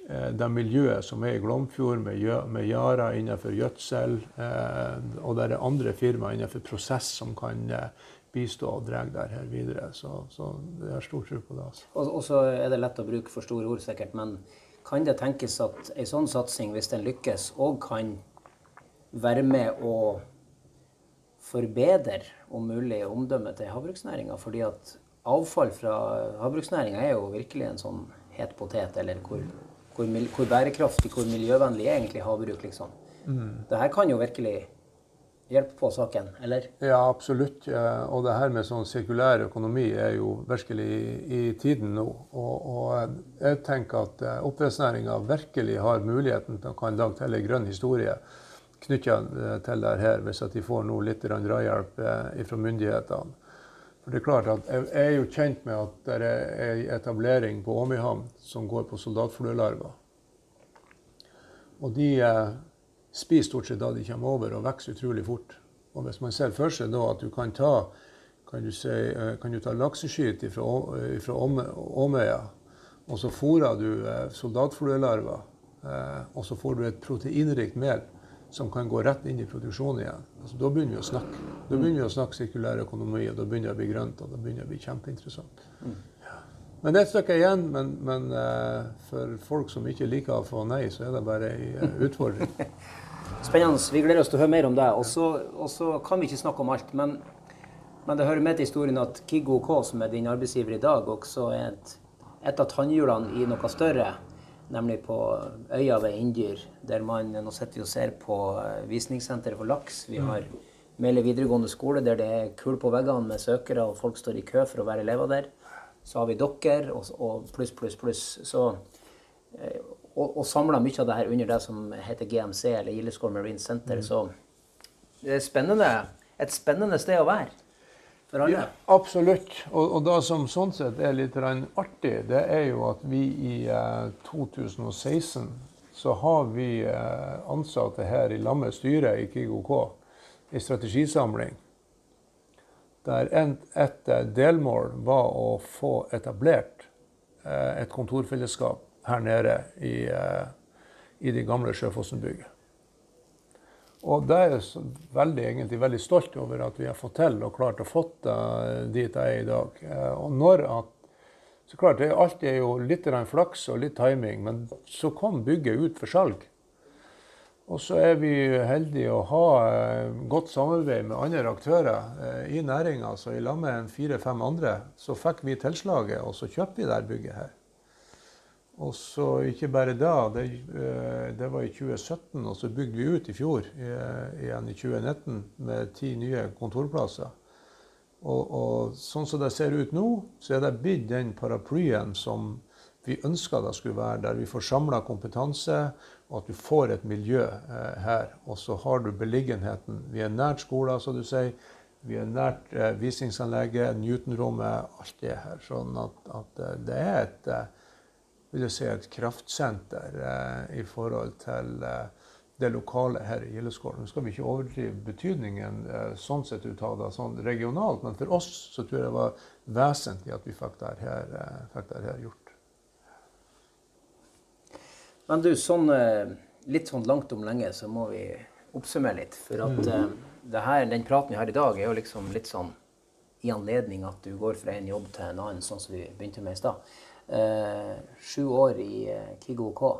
Eh, det miljøet som er i Glomfjord, med, med Yara innenfor gjødsel. Eh, og det er andre firmaer innenfor prosess som kan eh, bistå og dra det her videre. Så, så jeg har stor tro på det. Altså. Og, så er det lett å bruke for store ord, sikkert. Men kan det tenkes at en sånn satsing, hvis den lykkes, òg kan være med å forbedre, om mulig, omdømmet til havbruksnæringa? Fordi at avfall fra havbruksnæringa er jo virkelig en sånn het potet, eller hvor hvor, hvor, bærekraftig, hvor miljøvennlig er egentlig havbruk, liksom. Mm. Det her kan jo virkelig hjelpe på saken, eller? Ja, absolutt. Og det her med sånn sirkulær økonomi er jo virkelig i, tiden nå. Og, og, jeg tenker at eh, oppdrettsnæringa virkelig har muligheten til å kan lage til en grønn historie knytta eh, til det her, hvis at de får nå litt drahjelp eh, fra myndighetene. For det er klart at Jeg er jo kjent med at det er ei etablering på Åmøyhamn som går på soldatfluelarver. Og de eh, spiser stort sett da de kommer over, og vokser utrolig fort. Og Hvis man ser for seg da at du kan ta, kan du si, kan du ta lakseskyt fra Åmøya, og så fôrer du soldatfluelarver, og så får du et proteinrikt mel som kan gå rett inn i produksjonen igjen. Altså, da begynner vi å snakke. Da begynner vi å snakke sirkulær økonomi, og da begynner det å bli grønt. og da begynner det å bli kjempeinteressant. Ja. Men det er et stykke igjen. Men, men uh, for folk som ikke liker å få nei, så er det bare ei uh, utfordring. Spennende. Vi gleder oss til å høre mer om det. Og så kan vi ikke snakke om alt. Men, men det hører med til historien at Kiggo K, som er din arbeidsgiver i dag, også er et, et av tannhjulene i noe større nemlig på øya ved Inndyr, der man nå sitter og ser på eh, visningssenteret for laks. Vi har Mele videregående skole, der det er kull på veggene med søkere, og folk står i kø for å være elever der. Så har vi dere, og pluss, pluss, pluss. Så, eh, og, og samla mye av det her under det som heter GMC, eller Gildeskål Marine Center. Mm. Så det er spennende, et spennende sted å være for alle? Ja, absolutt. Og, og det som sånn sett er litt artig, det er jo at vi i eh, 2016 så har vi eh, ansatte her i lammet styre i KIGOK i strategisamling der et eh, delmål var å få etablert eh, et kontorfellesskap her nede i, eh, i det gamle Sjøfossen-bygget. Og det er jeg veldig, egentlig veldig stolt over at vi har fått til og klart å få det dit jeg er i dag. Eh, og når at så klart, det, er jo litt flaks og litt timing, men så kom bygget ut for salg. Og så er vi heldige å ha eh, godt samarbeid med andre aktører eh, i næringa. Så i lag med fire-fem andre så fikk vi tilslaget, og så kjøpte vi det bygget her. Og så ikke bare da, det, eh, det, var i 2017, og så bygde vi ut i fjor, igjen i 2019, med ti nye kontorplasser. Og, og, sånn som det ser ut nå, så er det blitt den paraplyen som vi ønska det skulle være, der vi får samla kompetanse, og at du får et miljø eh, her. Og så har du beliggenheten. Vi er nært skolen, som du sier. Vi er nært eh, visningsanlegget, Newton-rommet, alt det her. Sånn at, at eh, det er et, eh, vil jeg si, et kraftsenter eh, i forhold til eh, det lokale her i Gildeskål. Nå skal vi ikke overdrive betydningen eh, sånn sett ut av det sånn regionalt, men for oss så tror jeg det var vesentlig at vi fikk det her, eh, fikk det her gjort. Men du, sånn, eh, litt sånn langt om lenge så må vi oppsummere litt. For at mm. her, den praten vi har i dag, er jo liksom litt sånn i anledning at du går fra en jobb til en annen, sånn som vi begynte med i stad. Eh, sju år i eh, Kygo K.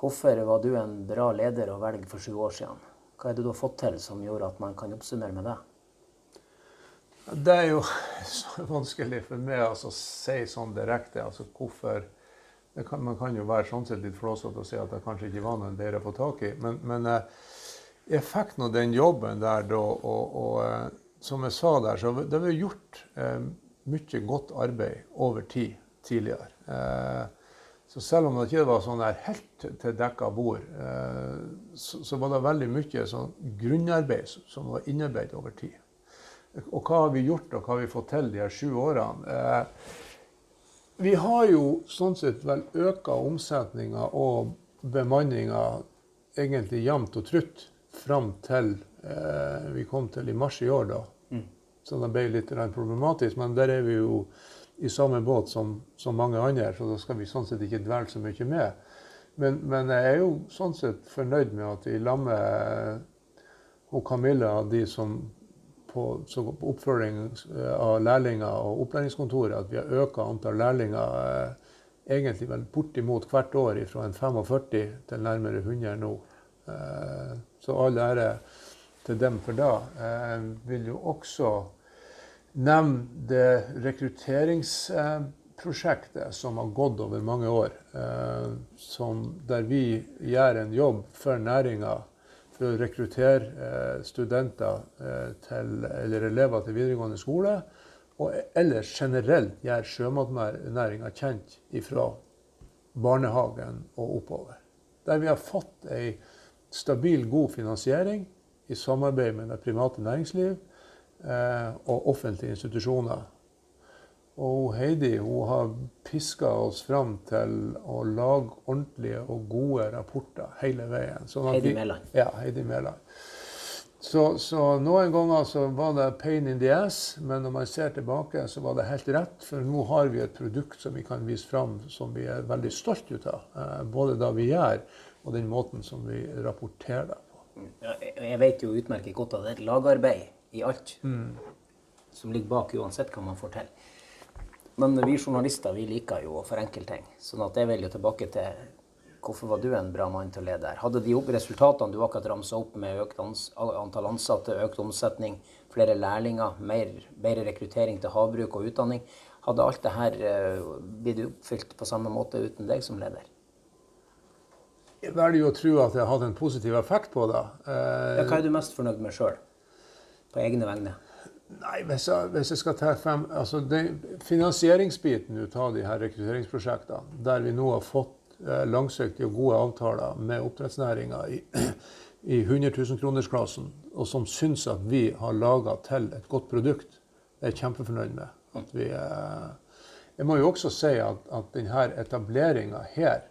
Hvorfor var du en bra leder å velge for sju år siden? Hva er det du har fått til som gjorde at man kan oppsummere med det? Det er jo så vanskelig for meg altså, å si sånn direkte. altså hvorfor kan, Man kan jo være sånn sett litt flåsete og si at det kanskje ikke var noen bedre å få tak i. Men, men eh, jeg fikk nå den jobben der da, og, og som jeg sa der, så det var gjort mye godt arbeid over tid tidligere. Eh, så selv om det ikke var sånn der helt til dekka bord, eh, så, var det veldig mye sånn grunnarbeid som var innarbeidet over tid. Og hva har vi gjort, og hva har vi fått til de her sju årene? Eh, vi har jo sånn sett vel øka omsetninga og bemanninga egentlig jevnt og trutt fram til vi kom til i mars i år, da. Så det ble litt problematisk, men der er vi jo i samme båt som, som, mange andre, så da skal vi sånn sett ikke dvele så mye med. Men, men, jeg er jo sånn sett fornøyd med at i lag med og Camilla, de som på, på oppfølging eh, av lærlinger og opplæringskontoret, at vi har økt antall lærlinger eh, egentlig vel bortimot hvert år fra en 45 til nærmere 100 nå. Eh, så all ære til dem for det. Jeg vil jo også nevne det rekrutteringsprosjektet som har gått over mange år. Eh, der vi gjør en jobb for næringa for å rekruttere eh, studenter eh, til, eller elever til videregående skole. Og ellers generelt gjør sjømatnæringa kjent fra barnehagen og oppover. Der vi har fått ei stabil, god finansiering i samarbeid med det private næringsliv Eh, og offentlige institusjoner. Og Heidi hun har piska oss fram til å lage ordentlige og gode rapporter hele veien. Sånn Heidi Mæland. Ja, Heidi Mæland. Så, så, noen ganger så var det pain in the ass, men når man ser tilbake, så var det helt rett. For nå har vi et produkt som vi kan vise fram som vi er veldig stolt ut av. Eh, både det vi gjør, og den måten som vi rapporterer det jeg vet jo utmerket godt at det er et lagarbeid i alt mm. som ligger bak, uansett hva man får. Men vi journalister vi liker jo å forenkle ting. sånn at jeg vil jo tilbake til hvorfor var du en bra mann til å lede her? Hadde de opp resultatene du akkurat ramsa opp med økt antall ansatte, økt omsetning, flere lærlinger, mer, bedre rekruttering til havbruk og utdanning, hadde alt det her uh, blitt oppfylt på samme måte uten deg som leder? Jeg velger å tro at det har hatt en positiv effekt på det. Uh, ja, hva er du mest fornøyd med sjøl? på egne vegne? Nei, hvis jeg, hvis jeg skal ta frem altså Finansieringsbiten ut av de her rekrutteringsprosjektene, der vi nå har fått eh, langsiktige og gode avtaler med oppdrettsnæringa i, i 100 000-kronersklassen, og som syns at vi har laga til et godt produkt, er jeg kjempefornøyd med. At vi, eh, jeg må jo også si at, at denne etableringa her,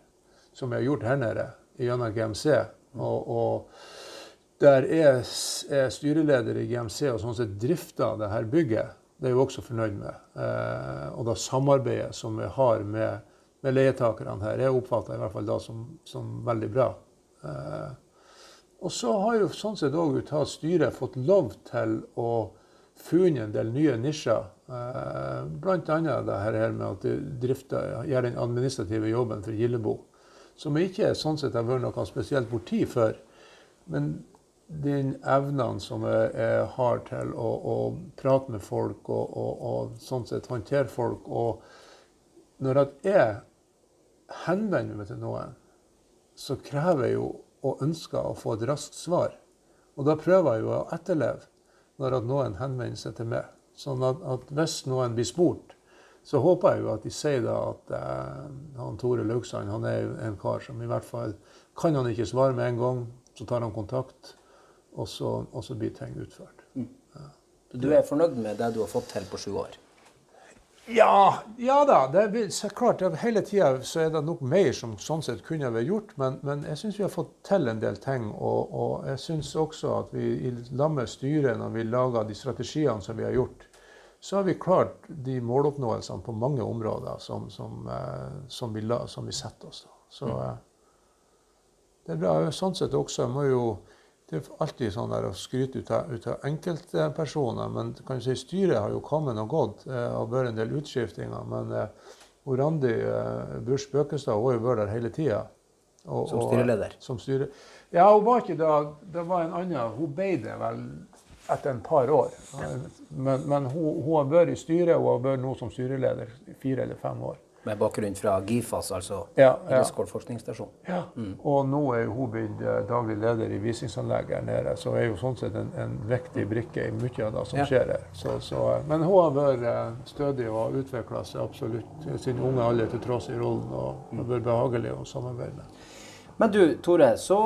som vi har gjort her nede gjennom GMC, og, og der er, er styreleder i GMC og sånn sett drifter det her bygget. Det er jeg også fornøyd med. Eh, og da samarbeidet som vi har med, med leietakerne her, jeg oppfatter i hvert fall da som, som veldig bra. Eh, Og så har jo sånn sett òg ut styret fått lov til å funnet en del nye nisjer. Eh, Bl.a. det her med at de drifter, gjør den administrative jobben for Gillebo. Som ikke sånn sett har vært noe spesielt borti før. Men den evnen som jeg, jeg har til å, å, prate med folk og, og, og, sånn sett håndtere folk Og når jeg henvender meg til noen, så krever jeg jo og ønsker å få et raskt svar. Og da prøver jeg jo å etterleve når at noen henvender seg til meg. Sånn at, at, hvis noen blir spurt, så håper jeg jo at de sier da at eh, han Tore Laugsand han er en kar som i hvert fall Kan han ikke svare med en gang, så tar han kontakt og så, og så blir ting utført. Mm. Ja. Du er fornøyd med det du har fått til på sju år? Ja, ja da. Det er, så klart, det, Hele tida er det nok mer som sånn sett kunne vært gjort, men, men jeg syns vi har fått til en del ting. Og, og jeg syns også at vi i lag med styret, når vi lager de strategiene som vi har gjort, så har vi klart de måloppnåelsene på mange områder som, som, eh, som, vi, som vi, setter oss. Så mm. Eh, det er bra. Sånn sett også må jo det er alltid sånn der å skryte ut av, ut av enkeltpersoner. Men kan si, styret har jo kommet og gått. og har vært en del utskiftinger. Men eh, Randi eh, Busch Bøkestad har jo vært der hele tida. Som styreleder? Som styre. Ja, hun var ikke da. Det var en annen. Hun ble det vel etter en par år. Men, men hun, hun, har vært i styret og har vært nå som styreleder i fire eller fem år. Med bakgrunn fra GIFAS, altså ja, ja. forskningsstasjon. Ja. Mm. Og nå er hun blitt eh, daglig leder i visningsanlegget her nede, så er jo sånn sett en, en viktig brikke i mye av det som ja. skjer her. Så, så, eh, men hun har vært eh, stødig og har utvikla seg absolutt sin unge alder til tross i rollen, og har vært behagelig å samarbeide med. Men du, Tore, så,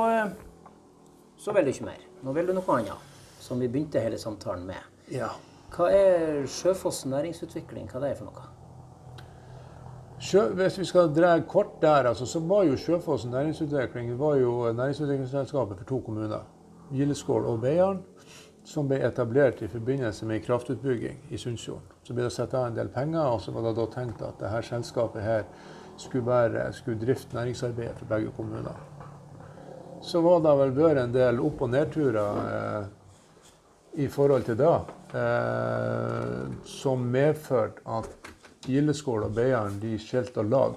så vil du ikke mer. Nå vil du noe annet, som vi begynte hele samtalen med. Ja. Hva er Sjøfoss næringsutvikling? Hva er det for noe? Sjø, hvis vi skal dra kort der, altså, så var jo Sjøfoss næringsutvikling det var jo næringsutviklingsselskapet for to kommuner. Gildeskål og Beiarn, som ble etablert i forbindelse med kraftutbygging i Sundsfjorden. Så ble det satt av en del penger, og så var det da tenkt at dette selskapet her skulle, være, skulle drifte næringsarbeidet for begge kommuner. Så var det vel vært en del opp- og nedturer eh, i forhold til det, eh, som medførte at Gildeskål og Beiarn skilte lag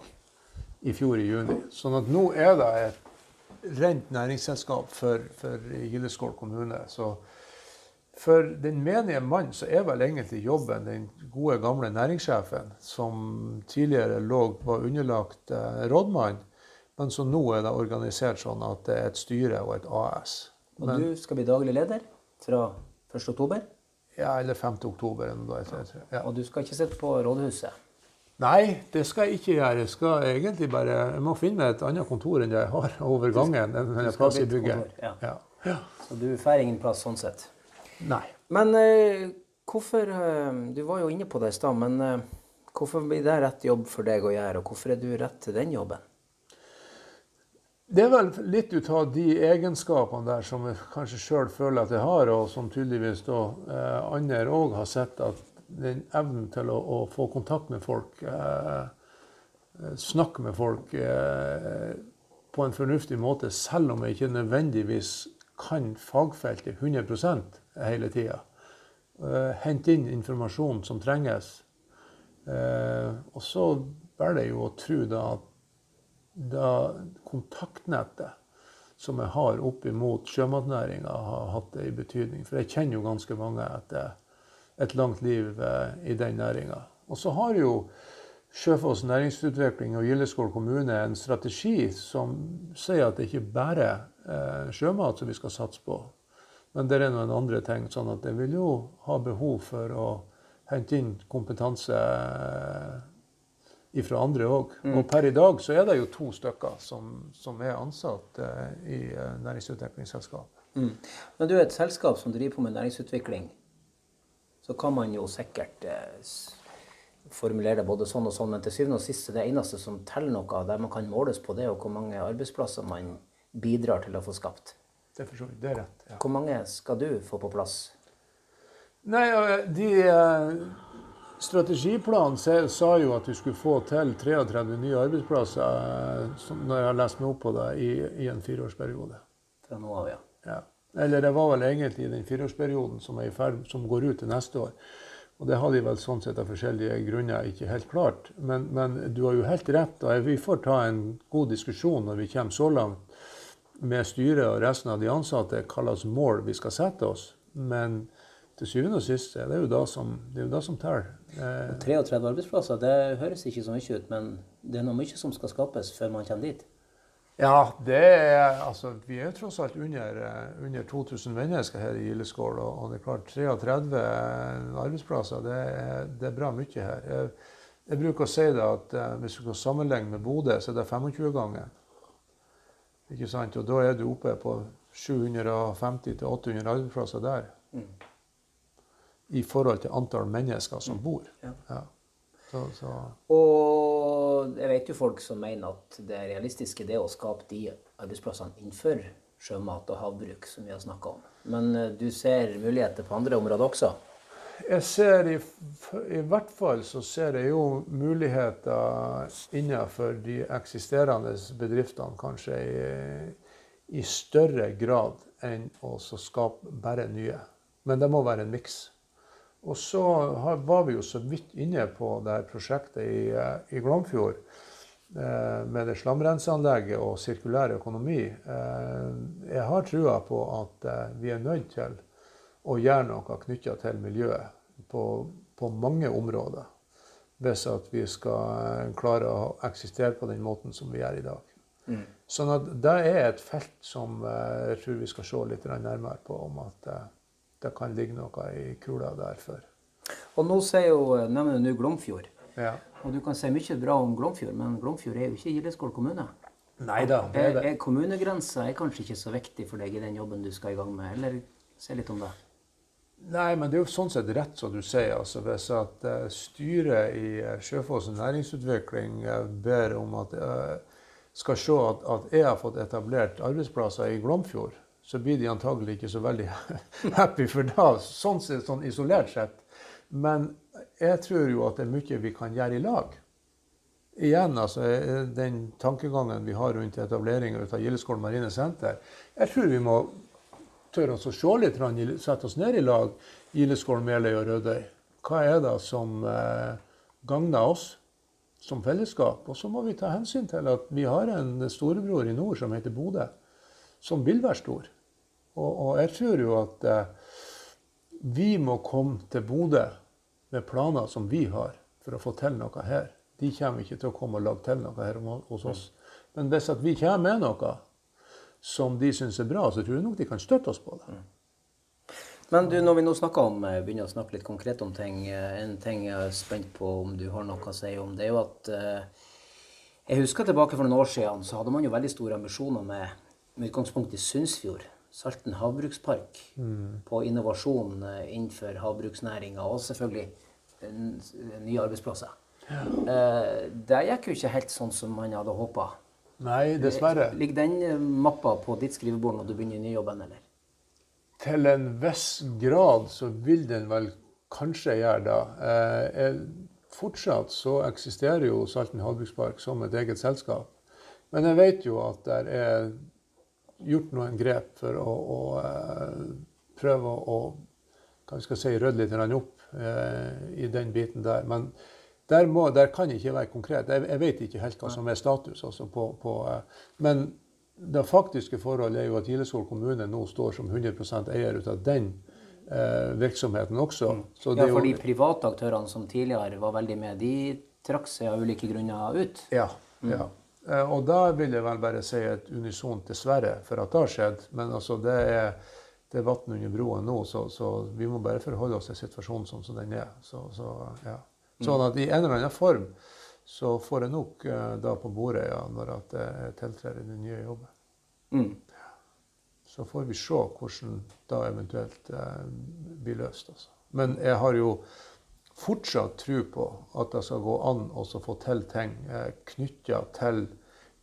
i fjor i juni. Sånn at nå er det et rent næringsselskap for, for Gildeskål kommune. Så for den menige mann så er vel egentlig jobben den gode, gamle næringssjefen, som tidligere lå, var underlagt eh, rådmann, men som nå er det organisert sånn at det er et styre og et AS. Og du skal bli daglig leder fra 1.10.? Ja, eller 5. oktober. Ja. Og du skal ikke sitte på rådhuset? Nei, det skal jeg ikke gjøre. Jeg skal egentlig bare, jeg må finne meg et annet kontor enn jeg har over gangen. en plass i bygget. Ja. Ja. ja. Så du får ingen plass sånn sett? Nei. Men eh, hvorfor eh, Du var jo inne på det i stad, men eh, hvorfor blir det rett jobb for deg å gjøre, og hvorfor er du rett til den jobben? Det er vel litt ut av de egenskapene der som jeg kanskje sjøl føler at jeg har, og som tydeligvis da eh, andre òg har sett at den evnen til å, å få kontakt med folk, eh, snakke med folk eh, på en fornuftig måte, selv om jeg ikke nødvendigvis kan fagfeltet 100 hele tida. Eh, hente inn informasjon som trenges. Eh, og så bærer det jo å tro da at da kontaktnettet som jeg har opp mot sjømatnæringa, har hatt det i betydning. For jeg kjenner jo ganske mange etter et langt liv eh, i den næringa. Og så har jo Sjøfoss næringsutvikling og Gildeskål kommune en strategi som sier at det ikke bare er sjømat som vi skal satse på, men det er noen andre ting. sånn at det vil jo ha behov for å hente inn kompetanse fra andre òg. Mm. Og per i dag så er det jo to stykker som, som er ansatt eh, i næringsutviklingsselskap. næringsutviklingsselskapet. Mm. Men du er et selskap som driver på med næringsutvikling. Så kan man jo sikkert eh, formulere det både sånn og sånn, men til syvende og sist er det eneste som teller noe, der man kan måles på det, og hvor mange arbeidsplasser man bidrar til å få skapt. Det, er, det er rett. Ja. Hvor mange skal du få på plass? Nei, de... Uh Strategiplanen sa jo at vi skulle få til 33 nye arbeidsplasser, eh, når jeg har lest meg opp på det, i, i en fireårsperiode. Fra nå av, ja. Ja. Eller det var vel egentlig den fireårsperioden som, er i ferd, som går ut til neste år. Og det har de vel sånn sett av forskjellige grunner ikke helt klart. Men, men du har jo helt rett. og Vi får ta en god diskusjon når vi kommer så langt med styret og resten av de ansatte hva slags mål vi skal sette oss. Men til syvende og sist er det jo da som, det er jo da som teller. Eh, 33 arbeidsplasser, det høres ikke så mye ut, men det er noe mye som skal skapes før man kommer dit? Ja, det er, altså, vi er jo tross alt under, eh, under 2000 mennesker her i Gildeskål. Og, og, det er klart 33 arbeidsplasser, det er, det er bra mye her. Jeg, jeg, bruker å si det at uh, hvis du kan sammenligne med Bodø, så er det 25 ganger. Ikke sant? Og da er du oppe på 750-800 arbeidsplasser der. Mm. I forhold til antall mennesker som bor. Ja. ja. Så, så. Og jeg vet jo folk som mener at det realistiske det er å skape de arbeidsplassene innenfor sjømat og havbruk, som vi har snakka om. Men eh, du ser muligheter på andre områder også? Jeg ser i, i, hvert fall så ser jeg jo muligheter innenfor de eksisterende bedriftene, kanskje i, i større grad enn å skape bare nye. Men det må være en miks. Og så var vi jo så vidt inne på det prosjektet i, eh, i Glomfjord eh, med det slamrenseanlegget og sirkulær økonomi. Eh, jeg har trua på at vi er nødt til å gjøre noe knytta til miljøet på, på, mange områder. Hvis at vi skal klare å eksistere på den måten som vi gjør i dag. Mm. Sånn at det er et felt som jeg tror vi skal se litt nærmere på. om at det kan ligge noe i kula der før. Og nå sier jo, nevner du Glomfjord. Ja. Og du kan si mye bra om Glomfjord, men Glomfjord er jo ikke Gildeskål kommune. Nei da, det er, det. Kommunegrensa er kanskje ikke så viktig for deg i den jobben du skal i gang med, eller se litt om det? Nei, men det er jo sånn sett rett som du sier. altså Hvis at uh, styret i Sjøfossen Sjøfoss næringsutvikling uh, ber om at uh, skal se at, at, jeg har fått etablert arbeidsplasser i Glomfjord, så blir de antagelig ikke så veldig happy for da, sånn, sånn isolert sett. Men jeg tror jo at det er mye vi kan gjøre i lag. Igjen, altså, den tankegangen vi har rundt etableringa av Gildeskål marine senter. Jeg tror vi må tørre oss å se litt, sette oss ned i lag, Gildeskål, Meløy og Rødøy. Hva er det som eh, gagner oss som fellesskap? Og så må vi ta hensyn til at vi har en storebror i nord som heter Bodø, som vil være stor. Og, og jeg tror jo at eh, vi må komme til Bodø med planer som vi har, for å få til noe her. De kommer ikke til å komme og lage til noe her hos oss. Men hvis vi kommer med noe som de syns er bra, så tror jeg nok de kan støtte oss på det. Men du, når vi nå om, eh, begynner å snakke litt konkret om ting, eh, en ting jeg er spent på om du har noe å si om, det er jo at eh, Jeg husker tilbake for noen år siden, så hadde man jo veldig store ambisjoner med, med utgangspunkt i Sundsfjord. Salten havbrukspark mm. på innovasjon eh, innenfor havbruksnæringa, og selvfølgelig nye arbeidsplasser. Ja. Eh, det gikk jo ikke helt sånn som man hadde håpa. Nei, dessverre. Ligger den eh, mappa på ditt skrivebord når du begynner i nyjobben, eller? Til en viss grad så vil den vel kanskje gjøre det. fortsatt så eksisterer jo Salten havbrukspark som et eget selskap. Men jeg vet jo at det er gjort noen grep for å, å uh, prøve å hva vi skal si, rydde litt opp uh, i den biten der. Men der, må, der kan jeg ikke være konkret. Jeg, jeg, vet ikke helt hva som er status. Altså på, på, uh, men det faktiske forholdet er jo at Gildeskål kommune nå står som 100 eier ut av den virksomheten også. Mm. ja, for de private aktørene som tidligere var veldig med, de trakk seg av ulike grunner ut? Ja. Mm. ja. Eh, og da vil jeg vel bare si et unisont dessverre for at det har skjedd. Men altså, det er, det er vann under broen nå, så, så, vi må bare forholde oss til situasjonen sånn som den er. Så, så, ja. Sånn at i en eller annen form så får jeg nok eh, da på bordet ja, når at jeg tiltrer i den nye jobben. Mm. Så får vi se hvordan da eventuelt eh, blir løst. Altså. Men jeg har jo fortsatt tro på at det skal gå an å få til ting eh, knytta til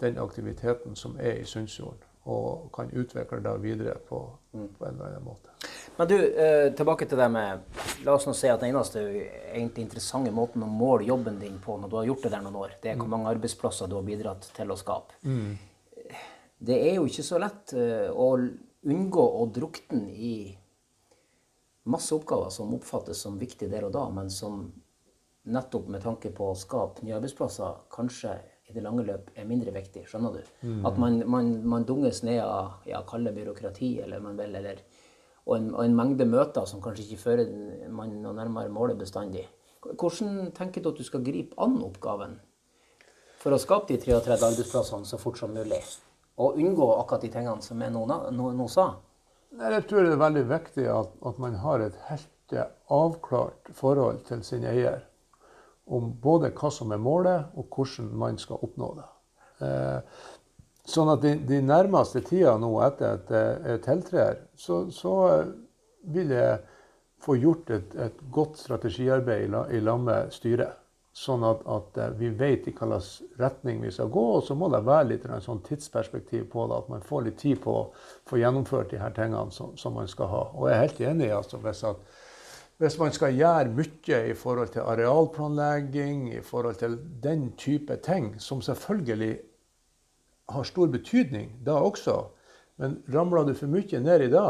den aktiviteten som er i Sundsfjorden. Og kan utvikle det videre på, på, en eller annen måte. Men du, eh, tilbake til det med La oss nå si at den eneste egentlig interessante måten å måle jobben din på når du har gjort det der noen år, det er hvor mm. mange arbeidsplasser du har bidratt til å skape. Mm. Det er jo ikke så lett eh, å unngå å drukne i masse oppgaver som oppfattes som viktige der og da, men som nettopp med tanke på å skape nye arbeidsplasser kanskje i det lange løp er mindre viktig. Skjønner du? At man, man, man dunges ned av ja, kalle byråkrati eller man vil, eller, og, en, og en mengde møter som kanskje ikke fører man noe nærmere målet bestandig. Hvordan tenker du at du skal gripe an oppgaven for å skape de 33 arbeidsplassene så fort som mulig? Og unngå akkurat de tingene som jeg nå, nå, nå sa? Jeg tror det er veldig viktig at, at man har et helt avklart forhold til sin eier. Om både hva som er målet, og hvordan man skal oppnå det. Eh, sånn at de, de nærmeste tida nå etter at jeg tiltrer, så, så vil jeg få gjort et, et godt strategiarbeid i lag med styret. Sånn at, at eh, vi vet i hvilken retning vi skal gå. Og så må det være litt sånn tidsperspektiv på det. At man får litt tid på å få gjennomført de her tingene som, som man skal ha. Og jeg er helt enig altså, hvis, at, hvis man skal gjøre mye i forhold til arealplanlegging, i forhold til den type ting, som selvfølgelig har stor betydning da også, men ramler du for mye ned i det,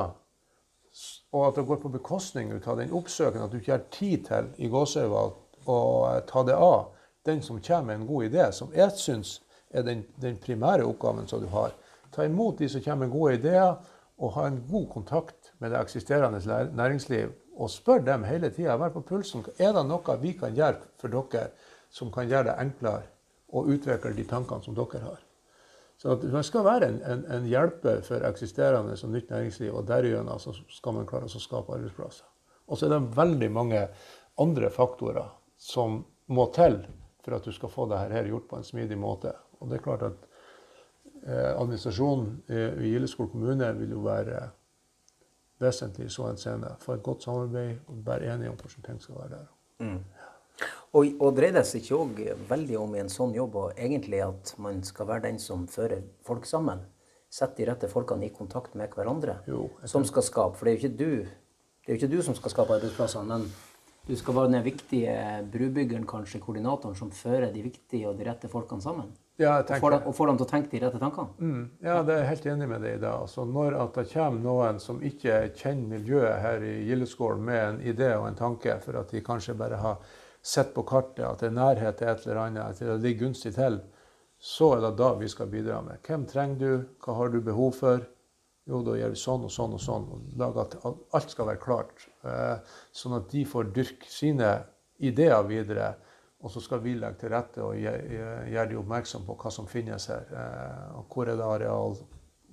og at det går på bekostning av den oppsøken, at du ikke har tid til i gåseøyne å ta det av den som kommer med en god idé, som jeg syns er den, den primære oppgaven som du har. Ta imot de som kommer med gode ideer, og ha en god kontakt med det eksisterende næringsliv. Og spør dem hele tida. Vær på pulsen. Er det noe vi kan gjøre for dere som kan gjøre det enklere å utvikle de tankene som dere har? Så at man skal være en, en, en hjelper for eksisterende og nytt næringsliv, og derigjennom skal man klare å skape arbeidsplasser. Og så er det veldig mange andre faktorer som må til for at du skal få det her gjort på en smidig måte. Og det er klart at eh, administrasjonen i, Gildeskål kommune vil jo være vesentlig i så henseende. Få et godt samarbeid og være enige om hvordan ting skal være der. Og, og dreier det seg ikke òg veldig om i en sånn jobb og egentlig at man skal være den som fører folk sammen? Sette de rette folkene i kontakt med hverandre? Jo, som skal skape. For det er jo ikke du, det er jo ikke du som skal skape arbeidsplassene, men du skal være den viktige brubyggeren, kanskje koordinatoren, som fører de viktige og de rette folkene sammen. Ja, Og får, dem, og får dem til å tenke de rette tankene. Mm, ja, det er jeg helt enig med deg i det. Altså, når det kommer noen som ikke kjenner miljøet her i Gildeskål med en idé og en tanke, for at de kanskje bare har sett på kartet at det er nærhet til et eller annet, at det ligger gunstig til, så er det da vi skal bidra med. Hvem trenger du? Hva har du behov for? Jo, da gjør vi sånn og sånn og sånn. og lager at alt skal være klart. Eh, sånn at de får dyrke sine ideer videre. Og så skal vi legge til rette og gjøre de oppmerksom på hva som finnes her. Eh, og hvor er det areal,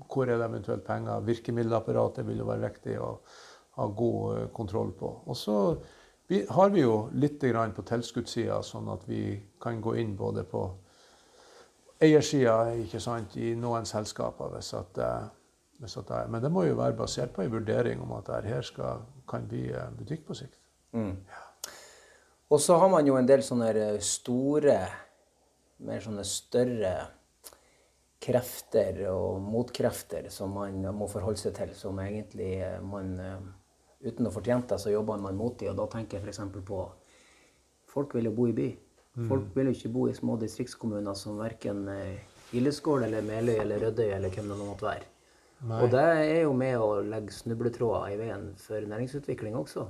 hvor er det eventuelt penger. Virkemiddelapparatet vil jo være viktig å ha god eh, kontroll på. Og så har vi jo litt på tilskuddssida, sånn at vi kan gå inn både på eiersida ikke sant, i noen selskaper. hvis at, eh, er. Men det må jo være basert på en vurdering om at det her skal, kan bli eh, butikk på sikt. Og så har man jo en del sånne store, mer sånne større krefter og motkrefter som man må forholde seg til, som egentlig eh, man eh, Uten å fortjene det, så jobber man mot dem. og da tenker jeg f.eks. på Folk vil jo bo i by. Folk vil jo ikke bo i små distriktskommuner som verken Gildeskål eller Meløy eller Rødøy eller hvem det nå måtte være. Og det er jo med å legge snubletråder i veien for næringsutvikling også.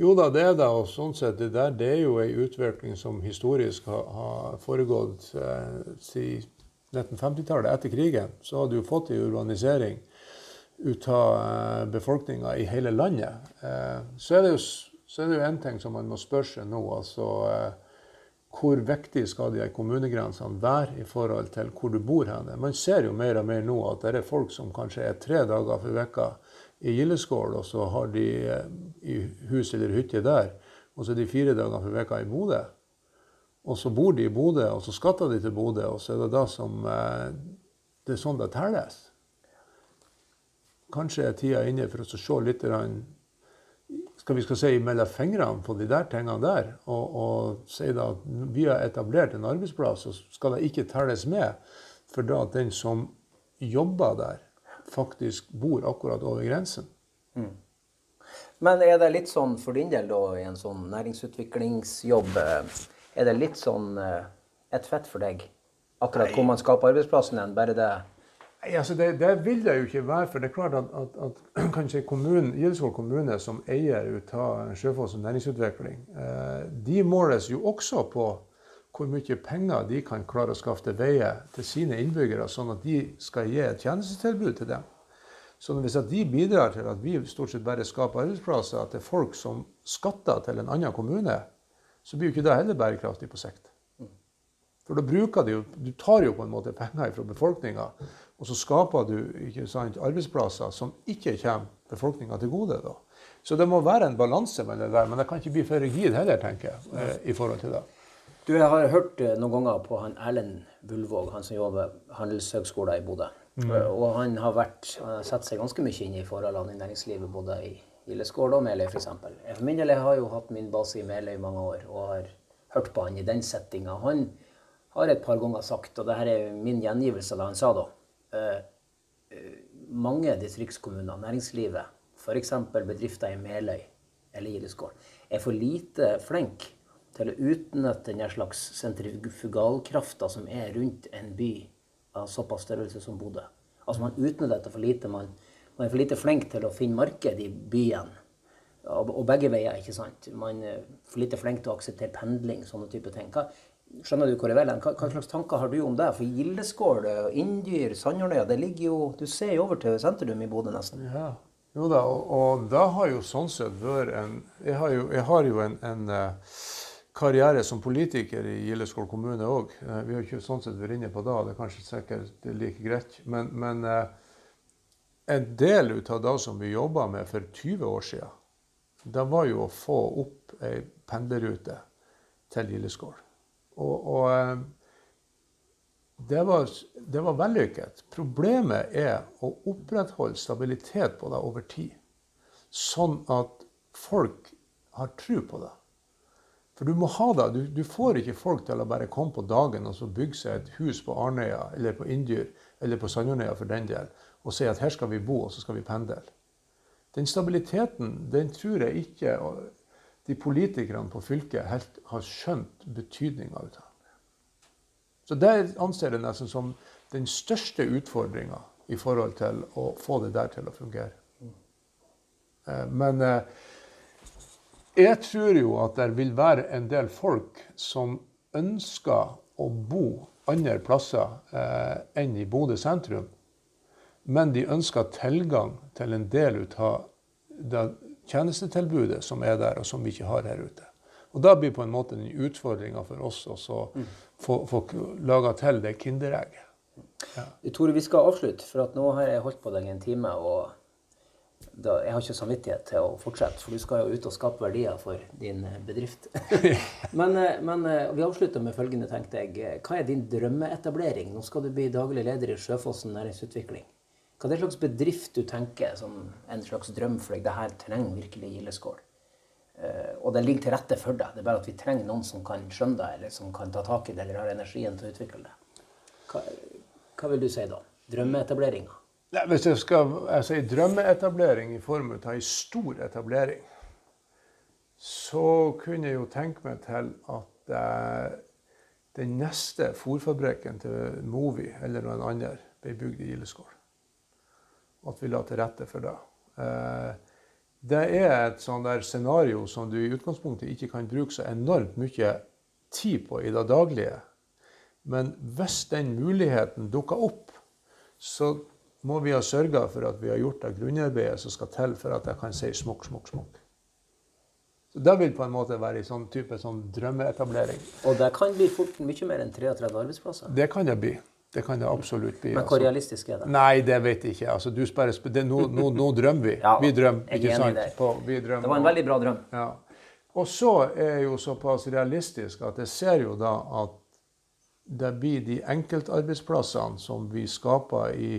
Jo da, det er det. Og sånn sett, det der det er jo ei utvikling som historisk har, har foregått eh, siden 1950-tallet. Etter krigen så hadde du fått ei urbanisering ut av eh, befolkninga i hele landet. Eh, så er det jo så er det jo en ting som man må spørre seg nå. altså eh, hvor viktig skal de kommunegrensene være i forhold til hvor du bor henne? Man ser jo mer og mer nå at det er folk som kanskje er tre dager for vekka i Gildeskål, og så har de eh, i hus eller hytte der, og så er de fire dager for vekka i Bodø. Og så bor de i Bodø, og så skatter de til Bodø, og så er det da som eh, Det er sånn det telles. Kanskje er tida inne for å se litt skal vi skal si, mellom fingrene på de der tingene der, og, og si da at vi har etablert en arbeidsplass, så skal det ikke telles med, for da at den som jobber der, faktisk bor akkurat over grensen. Men er det litt sånn for din del da, i en sånn næringsutviklingsjobb, eh, er det litt sånn eh, et fett for deg? Akkurat hvor man skaper arbeidsplassen hen, bare det Nei, altså det, det, vil det jo ikke være. For det er klart at, at, at kanskje kommunen, Gildeskål kommune, som eier ut av Sjøfoss og næringsutvikling, eh, de måles jo også på hvor mye penger de kan klare å skaffe til veie til sine innbyggere, sånn at de skal gi et tjenestetilbud til dem. Så hvis de bidrar til at vi stort sett bare skaper arbeidsplasser til folk som skatter til en annen kommune, så blir jo ikke det heller bærekraftig på sikt. For da bruker de jo Du tar jo på en måte penger fra befolkninga, og så skaper du sant, arbeidsplasser som ikke kommer befolkninga til gode. da. Så det må være en balanse med det der, men det kan ikke bli for rigid heller, tenker jeg. Eh, i forhold til det. Du, Jeg har hørt eh, noen ganger på han Erlend Bullvåg, han som jobber Handelshøgskolen i Bodø. Mm. Og han har, vært, han har sett seg ganske mye inn i forholdene i næringslivet, både i Gildeskål og Meløy f.eks. For min del jeg har jo hatt min base i Meløy i mange år og har hørt på han i den settinga. Han har et par ganger sagt, og dette er min gjengivelse av det han sa da eh, eh, Mange distriktskommuner, næringslivet, f.eks. bedrifter i Meløy eller Gildeskål, er for lite flinke til å utnytte den slags sentrifugalkrafta som er rundt en by av såpass størrelse som Bodø. Altså Man utnytter dette for lite. Man, man, er for lite flink til å finne marked i byen. Og, og begge veier, ikke sant. Man er for lite flink til å akseptere pendling, sånne type ting. Hva, Skjønner du hvor jeg vil hva, hva, slags tanker har du om det? For Gildeskål, Inndyr, Sandhornøya, det ligger jo Du ser jo over til sentrum i Bodø, nesten. Ja. Jo da, og, og det har jo sånn sett vært en Jeg har jo, jeg har jo en, en uh, karriere som politiker i Gildeskål kommune òg. Eh, vi har ikke sånn sett vært inne på det, det er kanskje sikkert like greit. Men, men uh, en del av det som vi jobba med for 20 år siden, det var jo å få opp ei pendlerrute til Gildeskål. Og, og eh, det, var, det var vellykket. Problemet er å opprettholde stabilitet på det over tid. Sånn at folk har tro på det. For du må ha det. Du, du, får ikke folk til å bare komme på dagen og så bygge seg et hus på Arnøya eller på Inndyr eller på Sandjornøya for den del, og si at her skal vi bo, og så skal vi pendle. Den stabiliteten den tror jeg ikke de politikerne på fylket helt har skjønt betydninga av. det. Så det anser jeg nesten som den største utfordringa i forhold til å få det der til å fungere. Eh, men eh, jeg tror jo at det vil være en del folk som ønsker å bo andre plasser eh, enn i Bodø sentrum. Men de ønsker tilgang til en del av det tjenestetilbudet som er der, og som vi ikke har her ute. Og Da blir på en måte den utfordringa for oss å mm. få, få laga til det Kinderegget. Ja. Tore, vi skal avslutte, for at nå har jeg holdt på deg en time. og da, Jeg har ikke samvittighet til å fortsette, for du skal jo ut og skape verdier for din eh, bedrift. men, eh, men, eh, vi avslutter med følgende, tenkte jeg. Hva er din drømmeetablering? Nå skal du bli daglig leder i Sjøfossen næringsutvikling. Hva er det slags bedrift du tenker som en slags drøm for deg? Det her trenger virkelig Gildeskål. Uh, og det ligger til rette for deg. Det er bare at vi trenger noen som kan skjønne det, eller som kan ta tak i det, eller har energien til å utvikle det. Hva, hva vil du si da? Drømmeetableringa? Hvis jeg skal jeg si drømmeetablering i form av ei stor etablering, så kunne jeg jo tenke meg til at uh, den neste fòrfabrikken til Movi eller noen andre ble bygd i Gildeskål at vi la til rette for det. Eh, det er et sånn der scenario som du i utgangspunktet ikke kan bruke så enormt mye tid på i det daglige. Men hvis den muligheten dukker opp, så må vi ha sørga for at vi har gjort det grunnarbeidet som skal til for at jeg kan si smokk, smokk, smokk. Så Det vil på en måte være en sånn type sånn drømmeetablering. Og det kan bli fort mye mer enn 33 arbeidsplasser? Det kan det bli. Det kan det absolutt bli. Men hvor altså. realistisk er det? Nei, det vet jeg ikke. Altså, du spør, det, nå, nå, nå, drømmer vi. ja, vi drømmer, ikke sant? På, vi drømmer. Det var en veldig bra drøm. Ja. Og så er jeg jo såpass realistisk at jeg ser jo da at det blir de enkeltarbeidsplassene som vi skaper i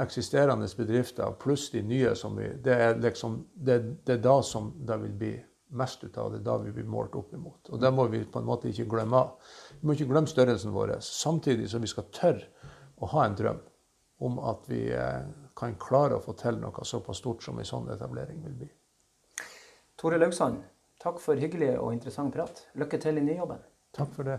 eksisterende bedrifter, pluss de nye som vi Det er liksom, det, det er da som det vil bli mest ut av det. Da vi blir målt opp imot. Og det må vi på en måte ikke glemme. Vi må ikke glemme størrelsen vår. Samtidig som vi skal tørre å ha en drøm om at vi eh, kan klare å få til noe såpass stort som en sånn etablering vil bli. Tore Laugsand, takk for hyggelig og interessant prat. Lykke til i nyjobben. Takk for det.